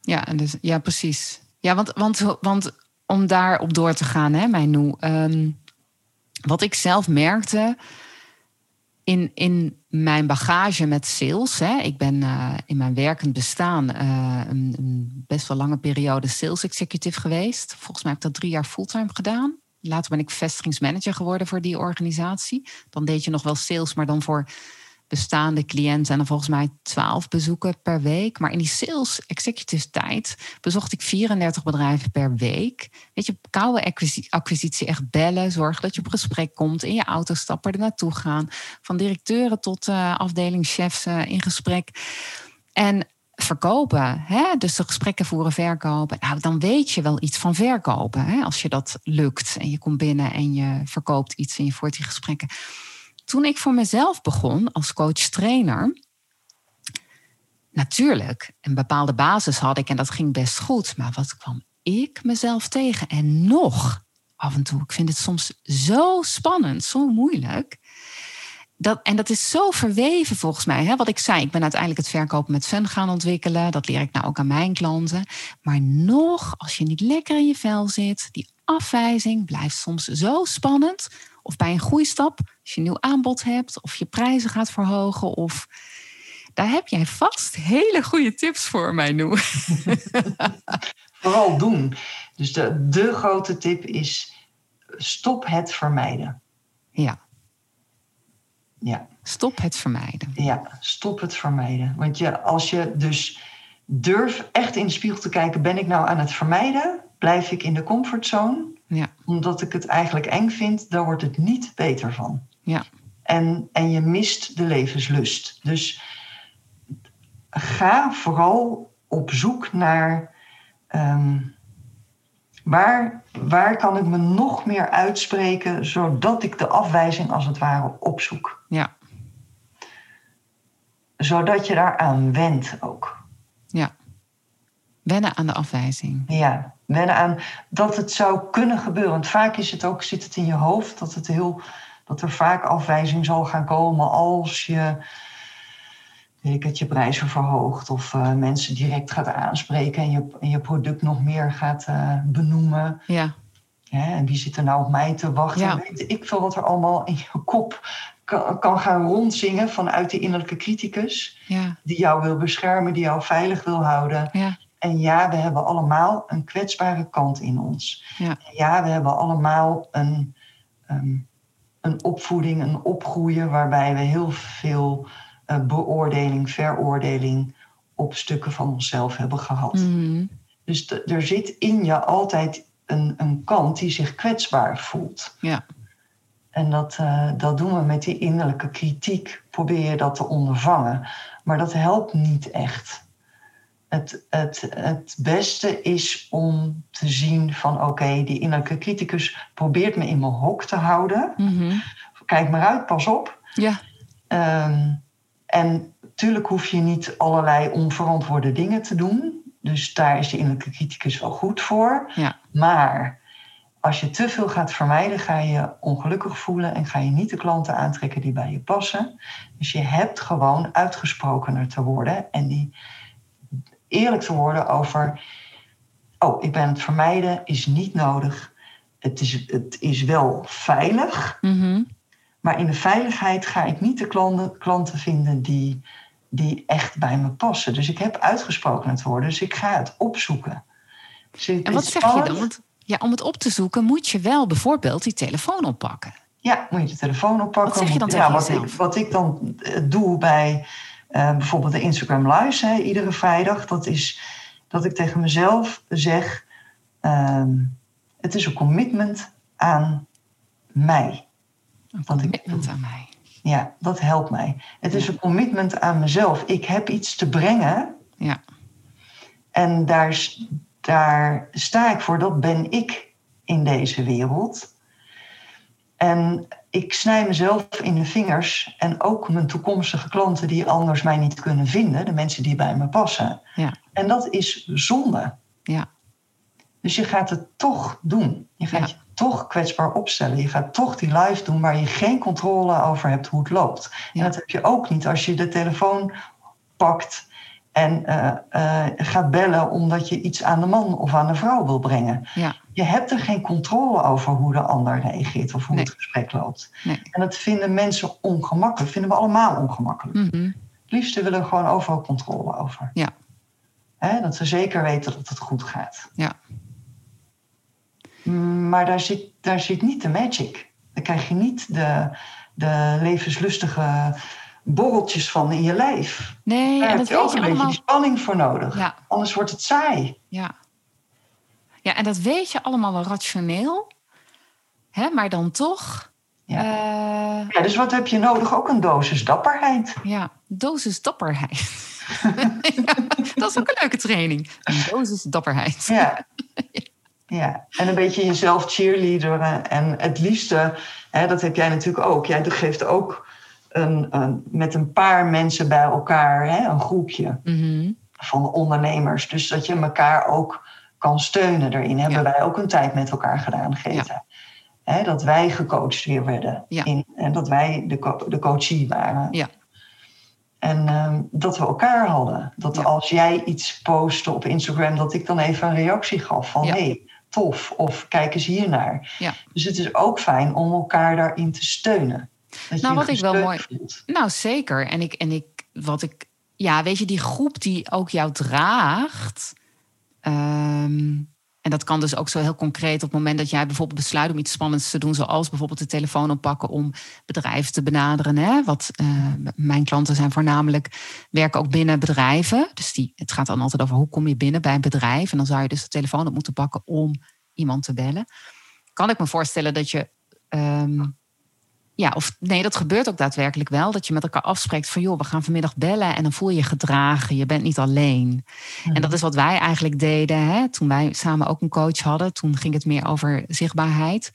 Speaker 1: ja, en dus, ja precies. Ja, want, want, want om daarop door te gaan, hè, Mijnoe. ehm wat ik zelf merkte in, in mijn bagage met sales. Hè, ik ben eh, in mijn werkend bestaan eh, een, een best wel lange periode sales executive geweest. Volgens mij heb ik dat drie jaar fulltime gedaan. Later ben ik vestigingsmanager geworden voor die organisatie. Dan deed je nog wel sales, maar dan voor bestaande cliënten. En dan volgens mij 12 bezoeken per week. Maar in die sales executive tijd bezocht ik 34 bedrijven per week. Weet je, koude acquisi- acquisitie, echt bellen. Zorgen dat je op gesprek komt. In je auto stappen, er naartoe gaan. Van directeuren tot eh afdelingschefs eh, in gesprek. En verkopen, hè? dus de gesprekken voeren, verkopen. Nou, dan weet je wel iets van verkopen. Hè? Als je dat lukt en je komt binnen en je verkoopt iets en je voert die gesprekken. Toen ik voor mezelf begon als coach-trainer, natuurlijk, een bepaalde basis had ik en dat ging best goed. Maar wat kwam ik mezelf tegen? En nog af en toe, ik vind het soms zo spannend, zo moeilijk. Dat, en dat is zo verweven volgens mij. Hè? Wat ik zei, ik ben uiteindelijk het verkopen met fun gaan ontwikkelen. Dat leer ik nou ook aan mijn klanten. Maar nog, als je niet lekker in je vel zit, die afwijzing blijft soms zo spannend. Of bij een groeistap, als je een nieuw aanbod hebt, of je prijzen gaat verhogen. Of daar heb jij vast hele goede tips voor mij, Noe.
Speaker 2: Vooral doen. Dus de, de grote tip is stop het vermijden.
Speaker 1: Ja,
Speaker 2: Ja,
Speaker 1: stop het vermijden.
Speaker 2: ja, stop het vermijden. Want je, als je dus durft echt in de spiegel te kijken, ben ik nou aan het vermijden? Blijf ik in de comfortzone?
Speaker 1: Ja,
Speaker 2: Omdat ik het eigenlijk eng vind, daar wordt het niet beter van.
Speaker 1: ja,
Speaker 2: En, en je mist de levenslust. Dus ga vooral op zoek naar ehm, waar, waar kan ik me nog meer uitspreken, zodat ik de afwijzing als het ware opzoek.
Speaker 1: ja,
Speaker 2: Zodat je daaraan wendt ook.
Speaker 1: ja. Wennen aan de afwijzing.
Speaker 2: Ja, wennen aan dat het zou kunnen gebeuren. Want vaak is het ook, zit het in je hoofd dat, het heel, dat er vaak afwijzing zal gaan komen als je, weet ik het, je prijzen verhoogt of eh, mensen direct gaat aanspreken en je, en je product nog meer gaat eh, benoemen.
Speaker 1: Ja,
Speaker 2: Hè, en wie zit er nou op mij te wachten?
Speaker 1: Ja.
Speaker 2: Weet ik veel wat er allemaal in je kop kan, kan gaan rondzingen vanuit die innerlijke criticus.
Speaker 1: Ja.
Speaker 2: Die jou wil beschermen, die jou veilig wil houden.
Speaker 1: Ja.
Speaker 2: En ja, we hebben allemaal een kwetsbare kant in ons.
Speaker 1: Ja.
Speaker 2: ja we hebben allemaal een, ehm, een opvoeding, een opgroeien waarbij we heel veel beoordeling, veroordeling op stukken van onszelf hebben gehad.
Speaker 1: Mhm.
Speaker 2: Dus de- er zit in je altijd een, een kant die zich kwetsbaar voelt.
Speaker 1: Ja.
Speaker 2: En dat, eh, dat doen we met die innerlijke kritiek. Probeer je dat te ondervangen. Maar dat helpt niet echt. Het, het, het beste is om te zien van oké, die innerlijke criticus probeert me in mijn hok te houden.
Speaker 1: Mhm.
Speaker 2: Kijk maar uit, pas op.
Speaker 1: Ja.
Speaker 2: Ehm, en natuurlijk hoef je niet allerlei onverantwoorde dingen te doen. Dus daar is de innerlijke criticus wel goed voor.
Speaker 1: Ja.
Speaker 2: Maar als je te veel gaat vermijden, ga je je ongelukkig voelen en ga je niet de klanten aantrekken die bij je passen. Dus je hebt gewoon uitgesprokener te worden en die eerlijk te worden over. Oh, ik ben het vermijden, is niet nodig. Het is, het is wel veilig.
Speaker 1: Mhm.
Speaker 2: Maar in de veiligheid ga ik niet de klanten, klanten vinden die, die echt bij me passen. Dus ik heb uitgesproken te worden, dus ik ga het opzoeken. Dus het
Speaker 1: En wat zeg je dan? Want, ja, om het op te zoeken moet je wel bijvoorbeeld die telefoon oppakken.
Speaker 2: Ja, moet je de telefoon oppakken.
Speaker 1: Wat zeg je dan
Speaker 2: Moet- ja, wat, ik, wat ik dan eh, doe bij eh, bijvoorbeeld de Instagram Lives, hè, iedere vrijdag, dat is dat ik tegen mezelf zeg: ehm, het is een commitment aan mij.
Speaker 1: Een commitment aan mij.
Speaker 2: Ja, dat helpt mij. Het is een commitment aan mezelf. Ik heb iets te brengen
Speaker 1: Ja.
Speaker 2: en daar, daar sta ik voor. Dat ben ik in deze wereld. En ik snij mezelf in de vingers en ook mijn toekomstige klanten die anders mij niet kunnen vinden, de mensen die bij me passen.
Speaker 1: Ja.
Speaker 2: En dat is zonde.
Speaker 1: Ja.
Speaker 2: Dus je gaat het toch doen. Je gaat
Speaker 1: Ja.
Speaker 2: je toch kwetsbaar opstellen. Je gaat toch die live doen waar je geen controle over hebt hoe het loopt.
Speaker 1: Ja.
Speaker 2: En dat heb je ook niet als je de telefoon pakt en eh, eh, gaat bellen omdat je iets aan de man of aan de vrouw wil brengen.
Speaker 1: Ja.
Speaker 2: Je hebt er geen controle over hoe de ander reageert of hoe
Speaker 1: Nee.
Speaker 2: het gesprek loopt.
Speaker 1: Nee.
Speaker 2: En dat vinden mensen ongemakkelijk. vinden we allemaal ongemakkelijk.
Speaker 1: Mhm.
Speaker 2: Het liefste willen we gewoon overal controle over.
Speaker 1: Ja.
Speaker 2: Hè, dat ze zeker weten dat het goed gaat.
Speaker 1: Ja.
Speaker 2: Maar daar zit, daar zit niet de magic. Daar krijg je niet de, de levenslustige borreltjes van in je lijf.
Speaker 1: Nee,
Speaker 2: Daar
Speaker 1: en
Speaker 2: heb
Speaker 1: dat
Speaker 2: je ook
Speaker 1: je
Speaker 2: een beetje
Speaker 1: allemaal.
Speaker 2: die spanning voor nodig.
Speaker 1: Ja,
Speaker 2: Anders wordt het saai.
Speaker 1: ja. ja, en dat weet je allemaal wel rationeel. Hè, maar dan toch.
Speaker 2: Ja.
Speaker 1: eh,
Speaker 2: Ja, dus wat heb je nodig? Ook een dosis dapperheid.
Speaker 1: ja, dosis dapperheid. ja, dat is ook een leuke training. Een dosis dapperheid.
Speaker 2: Ja. ja. En een beetje jezelf cheerleaderen. En het liefste, hè, dat heb jij natuurlijk ook. Jij geeft ook een, een, met een paar mensen bij elkaar hè, een groepje
Speaker 1: Mhm.
Speaker 2: van ondernemers. Dus dat je elkaar ook kan steunen erin. Hebben wij ook een tijd met elkaar gedaan, Greta. Hè, dat wij gecoacht weer werden.
Speaker 1: Ja.
Speaker 2: In, en dat wij de, co- de coachie waren.
Speaker 1: Ja.
Speaker 2: En ehm, dat we elkaar hadden. Dat
Speaker 1: Ja.
Speaker 2: als jij iets postte op Instagram, dat ik dan even een reactie gaf van
Speaker 1: Ja.
Speaker 2: hé, hey, tof. Of kijk eens hiernaar.
Speaker 1: Ja.
Speaker 2: Dus het is ook fijn om elkaar daarin te steunen. Dat
Speaker 1: Nou,
Speaker 2: je
Speaker 1: wat ik wel mooi-
Speaker 2: voelt.
Speaker 1: Nou, zeker. En ik, en ik, wat ik, ja, weet je, die groep die ook jou draagt. ehm, en dat kan dus ook zo heel concreet op het moment dat jij bijvoorbeeld besluit om iets spannends te doen, zoals bijvoorbeeld de telefoon oppakken om bedrijven te benaderen. Hè? Wat eh, mijn klanten zijn voornamelijk werken ook binnen bedrijven. Dus die, het gaat dan altijd over hoe kom je binnen bij een bedrijf. En dan zou je dus de telefoon op moeten pakken om iemand te bellen. Kan ik me voorstellen dat je ehm, ja, of nee, dat gebeurt ook daadwerkelijk wel. Dat je met elkaar afspreekt van joh, we gaan vanmiddag bellen en dan voel je je gedragen. Je bent niet alleen. En dat is wat wij eigenlijk deden hè, toen wij samen ook een coach hadden. Toen ging het meer over zichtbaarheid.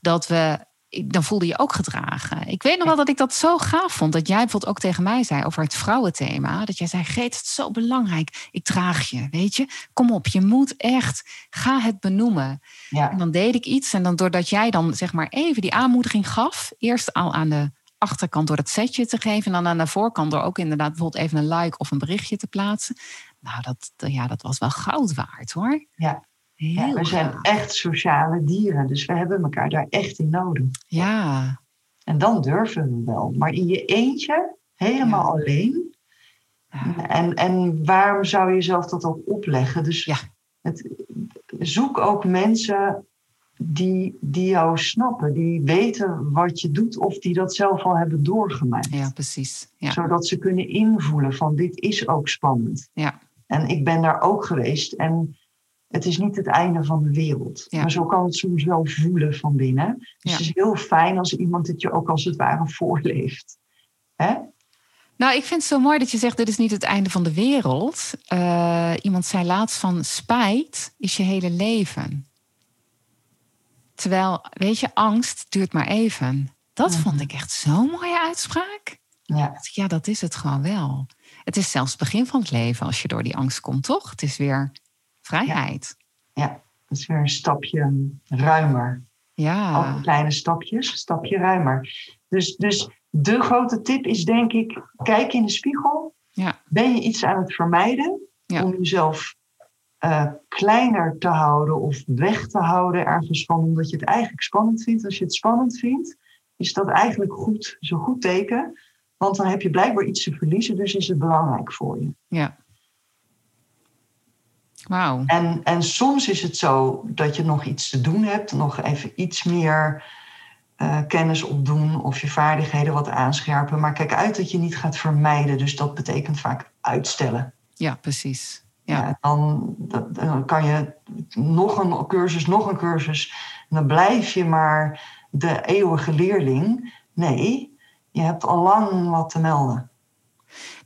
Speaker 1: Dat we, dan voelde je ook gedragen. Ik weet nog wel dat ik dat zo gaaf vond. Dat jij bijvoorbeeld ook tegen mij zei over het vrouwenthema. Dat jij zei, Greet, het is zo belangrijk. Ik draag je, weet je. Kom op, je moet echt, ga het benoemen.
Speaker 2: Ja.
Speaker 1: En dan deed ik iets. En dan doordat jij dan zeg maar even die aanmoediging gaf. Eerst al aan de achterkant door dat setje te geven. En dan aan de voorkant door ook inderdaad bijvoorbeeld even een like of een berichtje te plaatsen. Nou, dat, ja, dat was wel goud waard hoor.
Speaker 2: Ja.
Speaker 1: Heel
Speaker 2: we zijn echt sociale dieren, dus we hebben elkaar daar echt in nodig.
Speaker 1: Ja,
Speaker 2: En dan durven we wel. Maar in je eentje, helemaal alleen. En, en waarom zou je jezelf dat ook opleggen? Dus
Speaker 1: Ja.
Speaker 2: het, zoek ook mensen die, die jou snappen, die weten wat je doet of die dat zelf al hebben doorgemaakt.
Speaker 1: Ja, precies. Ja.
Speaker 2: Zodat ze kunnen invoelen van dit is ook spannend.
Speaker 1: Ja.
Speaker 2: En ik ben daar ook geweest en het is niet het einde van de wereld.
Speaker 1: Ja.
Speaker 2: Maar zo kan het soms wel voelen van binnen. Dus
Speaker 1: Ja.
Speaker 2: het is heel fijn als iemand het je ook als het ware voorleeft. Hè?
Speaker 1: Nou, ik vind het zo mooi dat je zegt: dit is niet het einde van de wereld. Eh, iemand zei laatst van spijt is je hele leven. Terwijl, weet je, angst duurt maar even. Dat
Speaker 2: Mhm.
Speaker 1: vond ik echt zo'n mooie uitspraak.
Speaker 2: Ja,
Speaker 1: Ja, dat is het gewoon wel. Het is zelfs het begin van het leven als je door die angst komt, toch? Het is weer vrijheid.
Speaker 2: ja, dat is weer een stapje ruimer.
Speaker 1: Ja,
Speaker 2: Alle kleine stapjes, een stapje ruimer. Dus, dus de grote tip is denk ik, kijk in de spiegel.
Speaker 1: Ja.
Speaker 2: Ben je iets aan het vermijden
Speaker 1: Ja.
Speaker 2: om jezelf eh, kleiner te houden of weg te houden ergens van, omdat je het eigenlijk spannend vindt. Als je het spannend vindt, is dat eigenlijk goed, zo'n goed teken. Want dan heb je blijkbaar iets te verliezen, dus is het belangrijk voor je.
Speaker 1: ja. Wauw.
Speaker 2: En, en soms is het zo dat je nog iets te doen hebt, nog even iets meer eh, kennis opdoen of je vaardigheden wat aanscherpen. Maar kijk uit dat je niet gaat vermijden. Dus dat betekent vaak uitstellen.
Speaker 1: Ja, precies. Ja.
Speaker 2: Ja, dan, dan kan je nog een cursus, nog een cursus. En dan blijf je maar de eeuwige leerling. Nee, je hebt al lang wat te melden.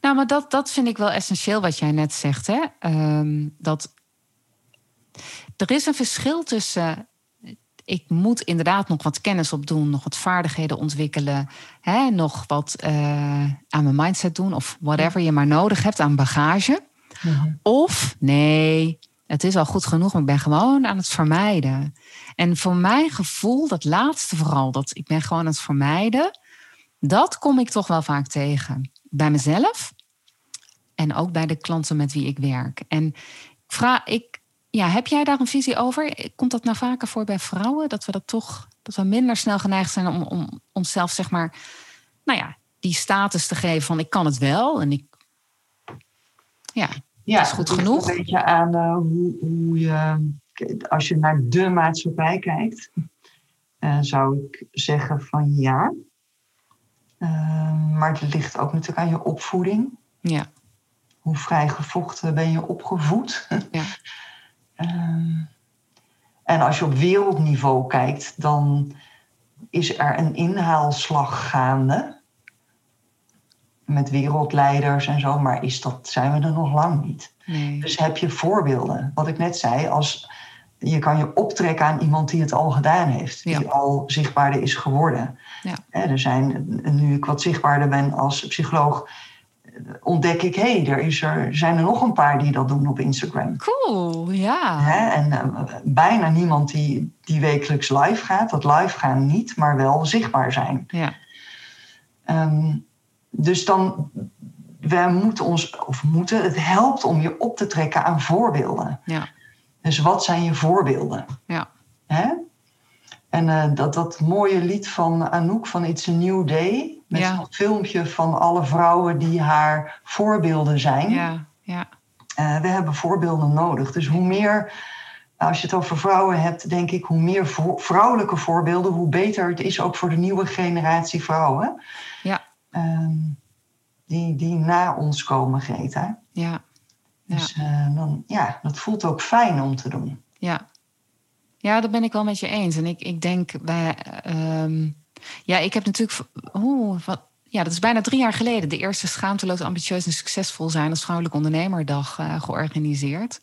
Speaker 1: Nou, maar dat, dat vind ik wel essentieel wat jij net zegt. Hè? Ehm, dat er is een verschil tussen. Ik moet inderdaad nog wat kennis opdoen, nog wat vaardigheden ontwikkelen, hè, nog wat eh, aan mijn mindset doen of whatever je maar nodig hebt aan bagage. Of nee, het is al goed genoeg, maar ik ben gewoon aan het vermijden. En voor mijn gevoel, dat laatste vooral, dat ik ben gewoon aan het vermijden, dat kom ik toch wel vaak tegen. Bij mezelf en ook bij de klanten met wie ik werk. En ik vraag, ik, ja, heb jij daar een visie over? Komt dat nou vaker voor bij vrouwen? Dat we dat toch, dat we minder snel geneigd zijn om, om onszelf, zeg maar, nou ja, die status te geven van ik kan het wel en ik, ja,
Speaker 2: Ja,
Speaker 1: is goed genoeg.
Speaker 2: Een beetje aan eh, hoe, hoe je, als je naar de maatschappij kijkt, eh, zou ik zeggen van ja. Eh, maar het ligt ook natuurlijk aan je opvoeding.
Speaker 1: ja,
Speaker 2: Hoe vrijgevochten ben je opgevoed?
Speaker 1: Ja.
Speaker 2: Ehm, en als je op wereldniveau kijkt, dan is er een inhaalslag gaande. Met wereldleiders en zo, maar is dat, zijn we er nog lang niet.
Speaker 1: nee,
Speaker 2: Dus heb je voorbeelden. Wat ik net zei, als je kan je optrekken aan iemand die het al gedaan heeft, die
Speaker 1: Ja.
Speaker 2: al zichtbaarder is geworden.
Speaker 1: Ja.
Speaker 2: Er zijn, nu ik wat zichtbaarder ben als psycholoog, ontdek ik, hé, hey, er, is er zijn er nog een paar die dat doen op Instagram.
Speaker 1: cool, ja,
Speaker 2: Hè? En eh, bijna niemand die, die wekelijks live gaat. Dat live gaan niet, maar wel zichtbaar zijn.
Speaker 1: ja,
Speaker 2: Ehm, dus dan, wij moeten ons, of moeten, het helpt om je op te trekken aan voorbeelden.
Speaker 1: ja,
Speaker 2: Dus wat zijn je voorbeelden?
Speaker 1: ja,
Speaker 2: Hè? En eh, dat, dat mooie lied van Anouk van It's a New Day. Met
Speaker 1: Ja.
Speaker 2: zo'n filmpje van alle vrouwen die haar voorbeelden zijn.
Speaker 1: ja, ja,
Speaker 2: Eh, we hebben voorbeelden nodig. Dus hoe meer, als je het over vrouwen hebt, denk ik, hoe meer vrouwelijke voorbeelden, hoe beter het is ook voor de nieuwe generatie vrouwen.
Speaker 1: Ja.
Speaker 2: Ehm, die, die na ons komen, Greta.
Speaker 1: ja, Ja.
Speaker 2: Dus eh, dan, ja, dat voelt ook fijn om te doen.
Speaker 1: ja. Ja, dat ben ik wel met je eens. En ik, ik denk bij. ehm, ja, ik heb natuurlijk. Oeh, wat, ja, dat is bijna drie jaar geleden. De eerste schaamteloos, ambitieus en succesvol zijn als Vrouwelijk Ondernemerdag eh, georganiseerd.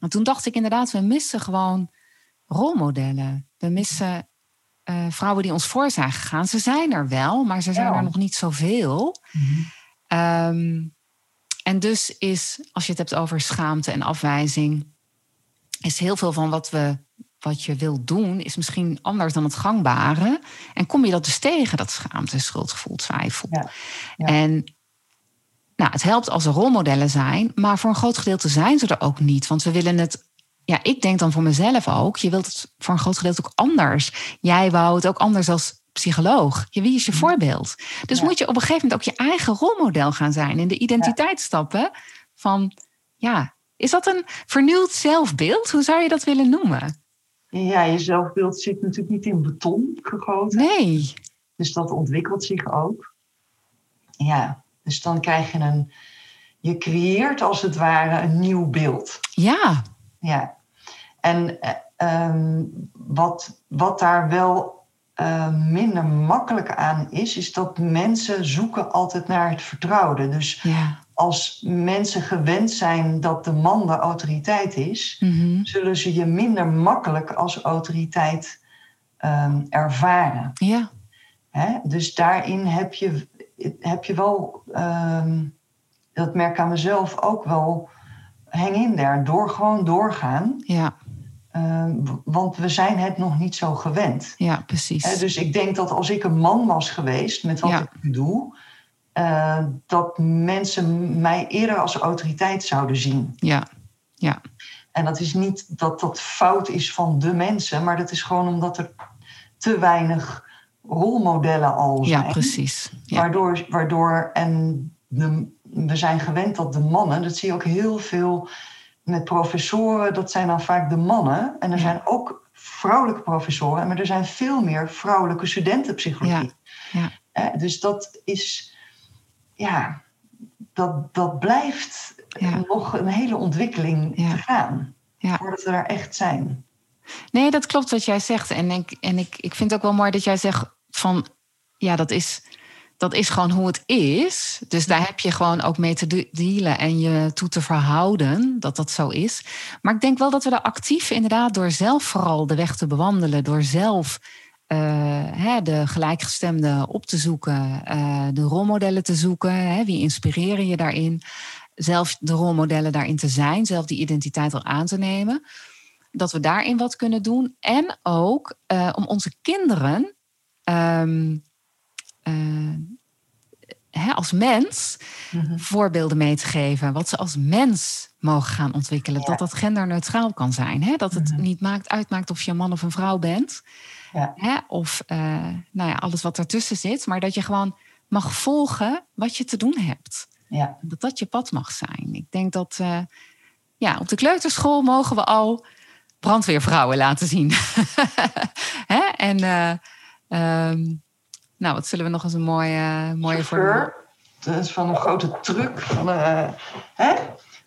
Speaker 1: En toen dacht ik inderdaad, we missen gewoon rolmodellen. We missen eh, vrouwen die ons voor zijn gegaan. Ze zijn er wel, maar ze zijn
Speaker 2: Ja.
Speaker 1: er nog niet zoveel. Ehm, en dus is, als je het hebt over schaamte en afwijzing, is heel veel van wat, we, wat je wilt doen, is misschien anders dan het gangbare. En kom je dat dus tegen, dat schaamte, schuldgevoel, twijfel.
Speaker 2: Ja, ja.
Speaker 1: En nou, het helpt als er rolmodellen zijn, maar voor een groot gedeelte zijn ze er ook niet. Want we willen het, ja, ik denk dan voor mezelf ook, je wilt het voor een groot gedeelte ook anders. Jij wou het ook anders als psycholoog? Ja, wie is je voorbeeld? Dus
Speaker 2: Ja.
Speaker 1: moet je op een gegeven moment ook je eigen rolmodel gaan zijn in de identiteit stappen van, ja, is dat een vernieuwd zelfbeeld? Hoe zou je dat willen noemen?
Speaker 2: Ja, je zelfbeeld zit natuurlijk niet in beton gegoten.
Speaker 1: Nee.
Speaker 2: Dus dat ontwikkelt zich ook. Ja, dus dan krijg je een. Je creëert als het ware een nieuw beeld.
Speaker 1: Ja,
Speaker 2: Ja. En eh, ehm, wat, wat daar wel eh, minder makkelijk aan is, is dat mensen zoeken altijd naar het vertrouwde. Dus
Speaker 1: ja.
Speaker 2: Als mensen gewend zijn dat de man de autoriteit is,
Speaker 1: Mhm.
Speaker 2: zullen ze je minder makkelijk als autoriteit ehm, ervaren.
Speaker 1: Ja,
Speaker 2: Hè? Dus daarin heb je, heb je wel, ehm, dat merk ik aan mezelf ook wel, hang in daar, door gewoon doorgaan.
Speaker 1: ja,
Speaker 2: Ehm, want we zijn het nog niet zo gewend.
Speaker 1: ja, precies.
Speaker 2: Hè, dus ik denk dat als ik een man was geweest met wat
Speaker 1: Ja.
Speaker 2: ik nu doe, eh, dat mensen mij eerder als autoriteit zouden zien.
Speaker 1: Ja,
Speaker 2: En dat is niet dat dat fout is van de mensen, maar dat is gewoon omdat er te weinig rolmodellen al zijn.
Speaker 1: ja, precies. Ja,
Speaker 2: Waardoor, waardoor en de, we zijn gewend dat de mannen, dat zie je ook heel veel met professoren, dat zijn dan vaak de mannen. En er
Speaker 1: Ja.
Speaker 2: zijn ook vrouwelijke professoren, maar er zijn veel meer vrouwelijke studenten psychologie.
Speaker 1: Ja,
Speaker 2: Eh, dus dat is, ja, dat, dat blijft
Speaker 1: Ja.
Speaker 2: nog een hele ontwikkeling
Speaker 1: Ja.
Speaker 2: te gaan.
Speaker 1: Ja.
Speaker 2: Voordat we daar echt zijn.
Speaker 1: Nee, dat klopt wat jij zegt. En, ik, en ik, ik vind het ook wel mooi dat jij zegt van ja, dat is, dat is gewoon hoe het is. Dus daar heb je gewoon ook mee te de- dealen en je toe te verhouden dat dat zo is. Maar ik denk wel dat we daar actief inderdaad door zelf vooral de weg te bewandelen, door zelf hè, de gelijkgestemde op te zoeken, eh, de rolmodellen te zoeken. Hè, wie inspireren je daarin? Zelf de rolmodellen daarin te zijn, zelf die identiteit al aan te nemen dat we daarin wat kunnen doen. En ook eh, om onze kinderen ehm, eh, hè, als mens
Speaker 2: Mhm.
Speaker 1: voorbeelden mee te geven. Wat ze als mens mogen gaan ontwikkelen.
Speaker 2: Ja.
Speaker 1: Dat dat genderneutraal kan zijn. Hè? Dat het
Speaker 2: Mhm.
Speaker 1: niet maakt, uitmaakt of je een man of een vrouw bent.
Speaker 2: Ja.
Speaker 1: Hè? Of eh, nou ja, alles wat ertussen zit. Maar dat je gewoon mag volgen wat je te doen hebt.
Speaker 2: Ja.
Speaker 1: Dat dat je pad mag zijn. Ik denk dat eh, ja, op de kleuterschool mogen we al brandweervrouwen laten zien. Hè? En eh, ehm, nou, wat zullen we nog eens een mooie, mooie voor.
Speaker 2: Dat is van een grote truck. Van, hè?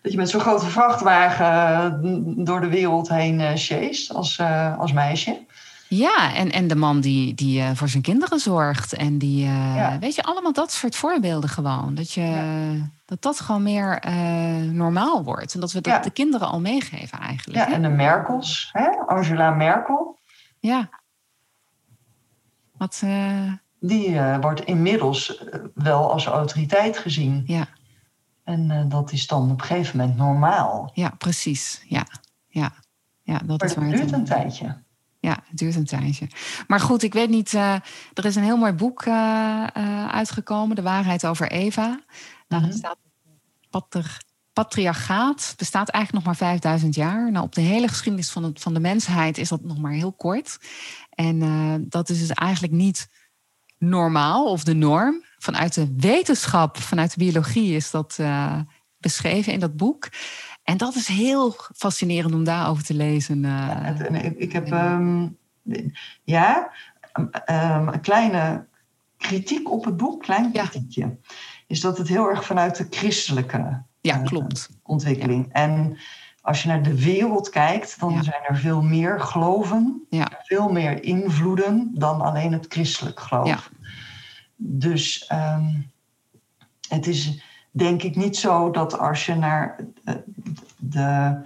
Speaker 2: Dat je met zo'n grote vrachtwagen door de wereld heen sjeest als, als meisje.
Speaker 1: Ja, en, en de man die, die eh, voor zijn kinderen zorgt. En die, eh,
Speaker 2: Ja.
Speaker 1: weet je, allemaal dat soort voorbeelden gewoon. Dat je,
Speaker 2: Ja.
Speaker 1: dat, dat gewoon meer eh, normaal wordt. En dat we dat
Speaker 2: Ja.
Speaker 1: de kinderen al meegeven eigenlijk.
Speaker 2: Ja,
Speaker 1: hè?
Speaker 2: en de Merkels, hè? Angela Merkel,
Speaker 1: ja. Wat,
Speaker 2: die wordt inmiddels wel als autoriteit gezien.
Speaker 1: ja,
Speaker 2: En dat is dan op een gegeven moment normaal.
Speaker 1: ja, precies. Ja, ja. ja dat
Speaker 2: Maar
Speaker 1: is waar het
Speaker 2: duurt een tijdje.
Speaker 1: Ja, het duurt een tijdje. Maar goed, ik weet niet. eh, er is een heel mooi boek eh, eh, uitgekomen, De waarheid over Eva. Daarin
Speaker 2: Mhm.
Speaker 1: staat patri- patriarchaat bestaat eigenlijk nog maar 5000 jaar. Nou, op de hele geschiedenis van, het, van de mensheid is dat nog maar heel kort. En dat is dus eigenlijk niet normaal of de norm. Vanuit de wetenschap, vanuit de biologie is dat beschreven in dat boek. En dat is heel fascinerend om daarover te lezen. eh.
Speaker 2: Ja, het- ik, heb ehm, ja, ehm, een kleine kritiek op het boek, klein
Speaker 1: Ja.
Speaker 2: kritiekje. Is dat het heel erg vanuit de christelijke
Speaker 1: ja,
Speaker 2: eh,
Speaker 1: klopt.
Speaker 2: ontwikkeling. En als je naar de wereld kijkt, dan zijn er veel meer geloven, veel meer invloeden dan alleen het christelijk geloof. Dus ehm, het is denk ik niet zo dat als je naar eh, de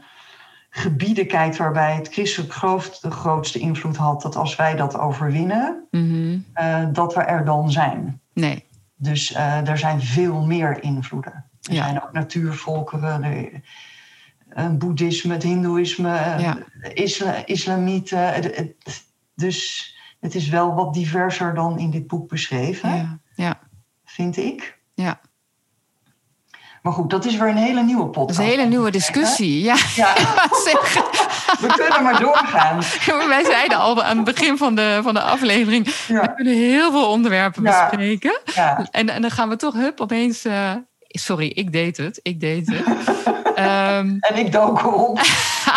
Speaker 2: gebieden kijkt waarbij het christelijk geloof de grootste invloed had, dat als wij dat overwinnen,
Speaker 1: Mhm.
Speaker 2: eh, dat we er dan zijn.
Speaker 1: Nee,
Speaker 2: Dus eh, er zijn veel meer invloeden. Er
Speaker 1: Ja.
Speaker 2: zijn ook natuurvolkeren, er, boeddhisme, het hindoeïsme,
Speaker 1: Ja.
Speaker 2: isla, islamieten. Het- het- dus het is wel wat diverser dan in dit boek beschreven,
Speaker 1: ja, ja,
Speaker 2: vind ik.
Speaker 1: ja.
Speaker 2: Maar goed, dat is weer een hele nieuwe
Speaker 1: Dat
Speaker 2: podcast.
Speaker 1: is een hele nieuwe discussie. Ja,
Speaker 2: Ja, we kunnen maar doorgaan.
Speaker 1: wij zeiden al aan het begin van de, van de aflevering, we kunnen heel veel onderwerpen bespreken. Ja. En, en dan gaan we toch, hup, opeens... Uh, sorry, ik deed het. Ik deed het.
Speaker 2: um, en ik dook erop.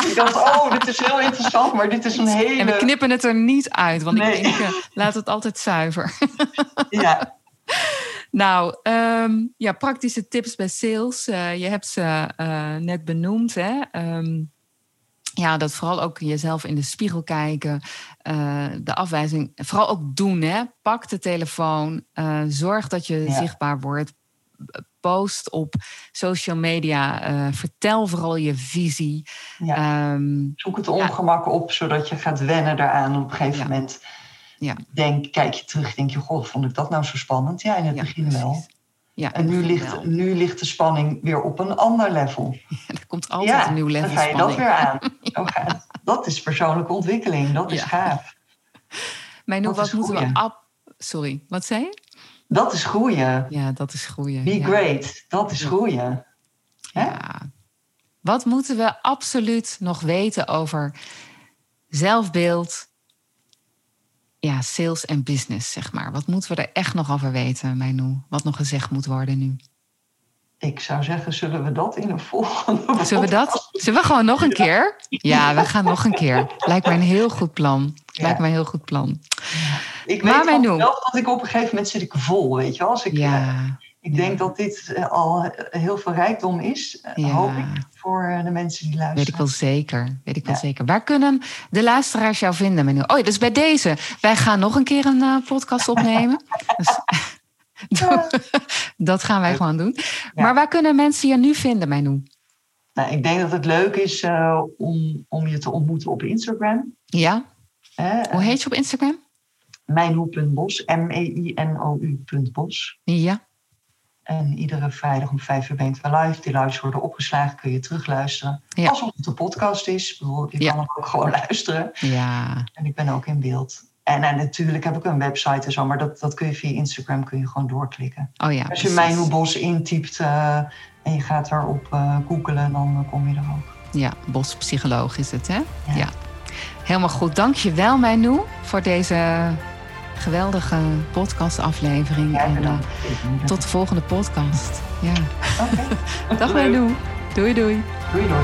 Speaker 2: ik dacht, oh, dit is heel interessant, maar dit is een hele...
Speaker 1: En we knippen het er niet uit, want ik denk, uh, laat het altijd zuiver. ja. Nou, um, ja, praktische tips bij sales. Uh, je hebt ze uh, net benoemd. Hè? Um, ja, dat vooral ook jezelf in de spiegel kijken. Uh, de afwijzing. Vooral ook doen. Hè? Pak de telefoon. zorg dat je ja. zichtbaar wordt. Post op social media. vertel vooral je visie.
Speaker 2: Ja. Um, Zoek het ongemak op, zodat je gaat wennen daaraan op een gegeven moment ja. Denk, kijk je terug, denk je, god, vond ik dat nou zo spannend? Ja, in het begin wel. Ja, en nu ligt, nu ligt de spanning weer op een ander level.
Speaker 1: er komt altijd een nieuw level
Speaker 2: dan ga je dat weer aan. Dat is persoonlijke ontwikkeling, dat is gaaf.
Speaker 1: Maar nu, wat moeten we... Ab Sorry, wat zei je?
Speaker 2: Dat is groeien.
Speaker 1: Ja, dat is groeien.
Speaker 2: Be great, dat is groeien. Ja.
Speaker 1: Wat moeten we absoluut nog weten over zelfbeeld, ja, sales en business, zeg maar. Wat moeten we er echt nog over weten, Mijnou? Wat nog gezegd moet worden nu?
Speaker 2: Ik zou zeggen, zullen we dat in een volgende
Speaker 1: Zullen we dat? Zullen we gewoon nog een keer? Ja, we gaan nog een keer. Lijkt mij een heel goed plan. Lijkt mij een heel goed plan.
Speaker 2: Ik weet wel dat ik op een gegeven moment zit ik vol, weet je wel. Als ik, ja. Ik denk dat dit eh, al heel veel rijkdom is, eh, ja. hoop ik, voor eh, de mensen die luisteren.
Speaker 1: Weet ik wel zeker. Weet ik wel zeker. Waar kunnen de luisteraars jou vinden? Menu? Oh, dus bij deze. Wij gaan nog een keer een uh, podcast opnemen. dus, dat gaan wij gewoon doen. Maar waar kunnen mensen je nu vinden, Menu?
Speaker 2: Nou, ik denk dat het leuk is uh, om, om je te ontmoeten op Instagram.
Speaker 1: Ja. Hoe heet je op Instagram?
Speaker 2: Mijnhoe.bos. M-E-I-N-O-U.bos.
Speaker 1: Ja.
Speaker 2: En iedere vrijdag om vijf uur ben ik weer live. Die lives worden opgeslagen, kun je terugluisteren. Ja. Alsof het een podcast is. Je kan hem ook gewoon luisteren.
Speaker 1: Ja.
Speaker 2: En ik ben ook in beeld. En, en, natuurlijk heb ik een website en zo, maar dat, dat kun je via Instagram kun je gewoon doorklikken.
Speaker 1: Oh ja,
Speaker 2: Als je Mijnhoe Bos intypt uh, en je gaat erop uh, googelen, dan kom je er ook.
Speaker 1: Ja, bospsycholoog is het, hè? Ja. ja. Helemaal goed. Dank je wel, Mijnhoe, voor deze geweldige podcastaflevering. Ja, en uh, tot de volgende podcast. Ja. Okay. Dag Doei Doei doei. Doei doei.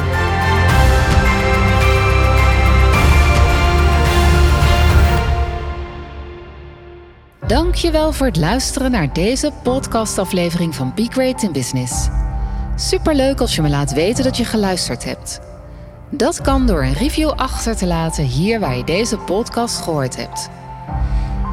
Speaker 1: Dankjewel voor het luisteren naar deze podcastaflevering van Be Great in Business. Superleuk als je me laat weten dat je geluisterd hebt. Dat kan door een review achter te laten hier waar je deze podcast gehoord hebt.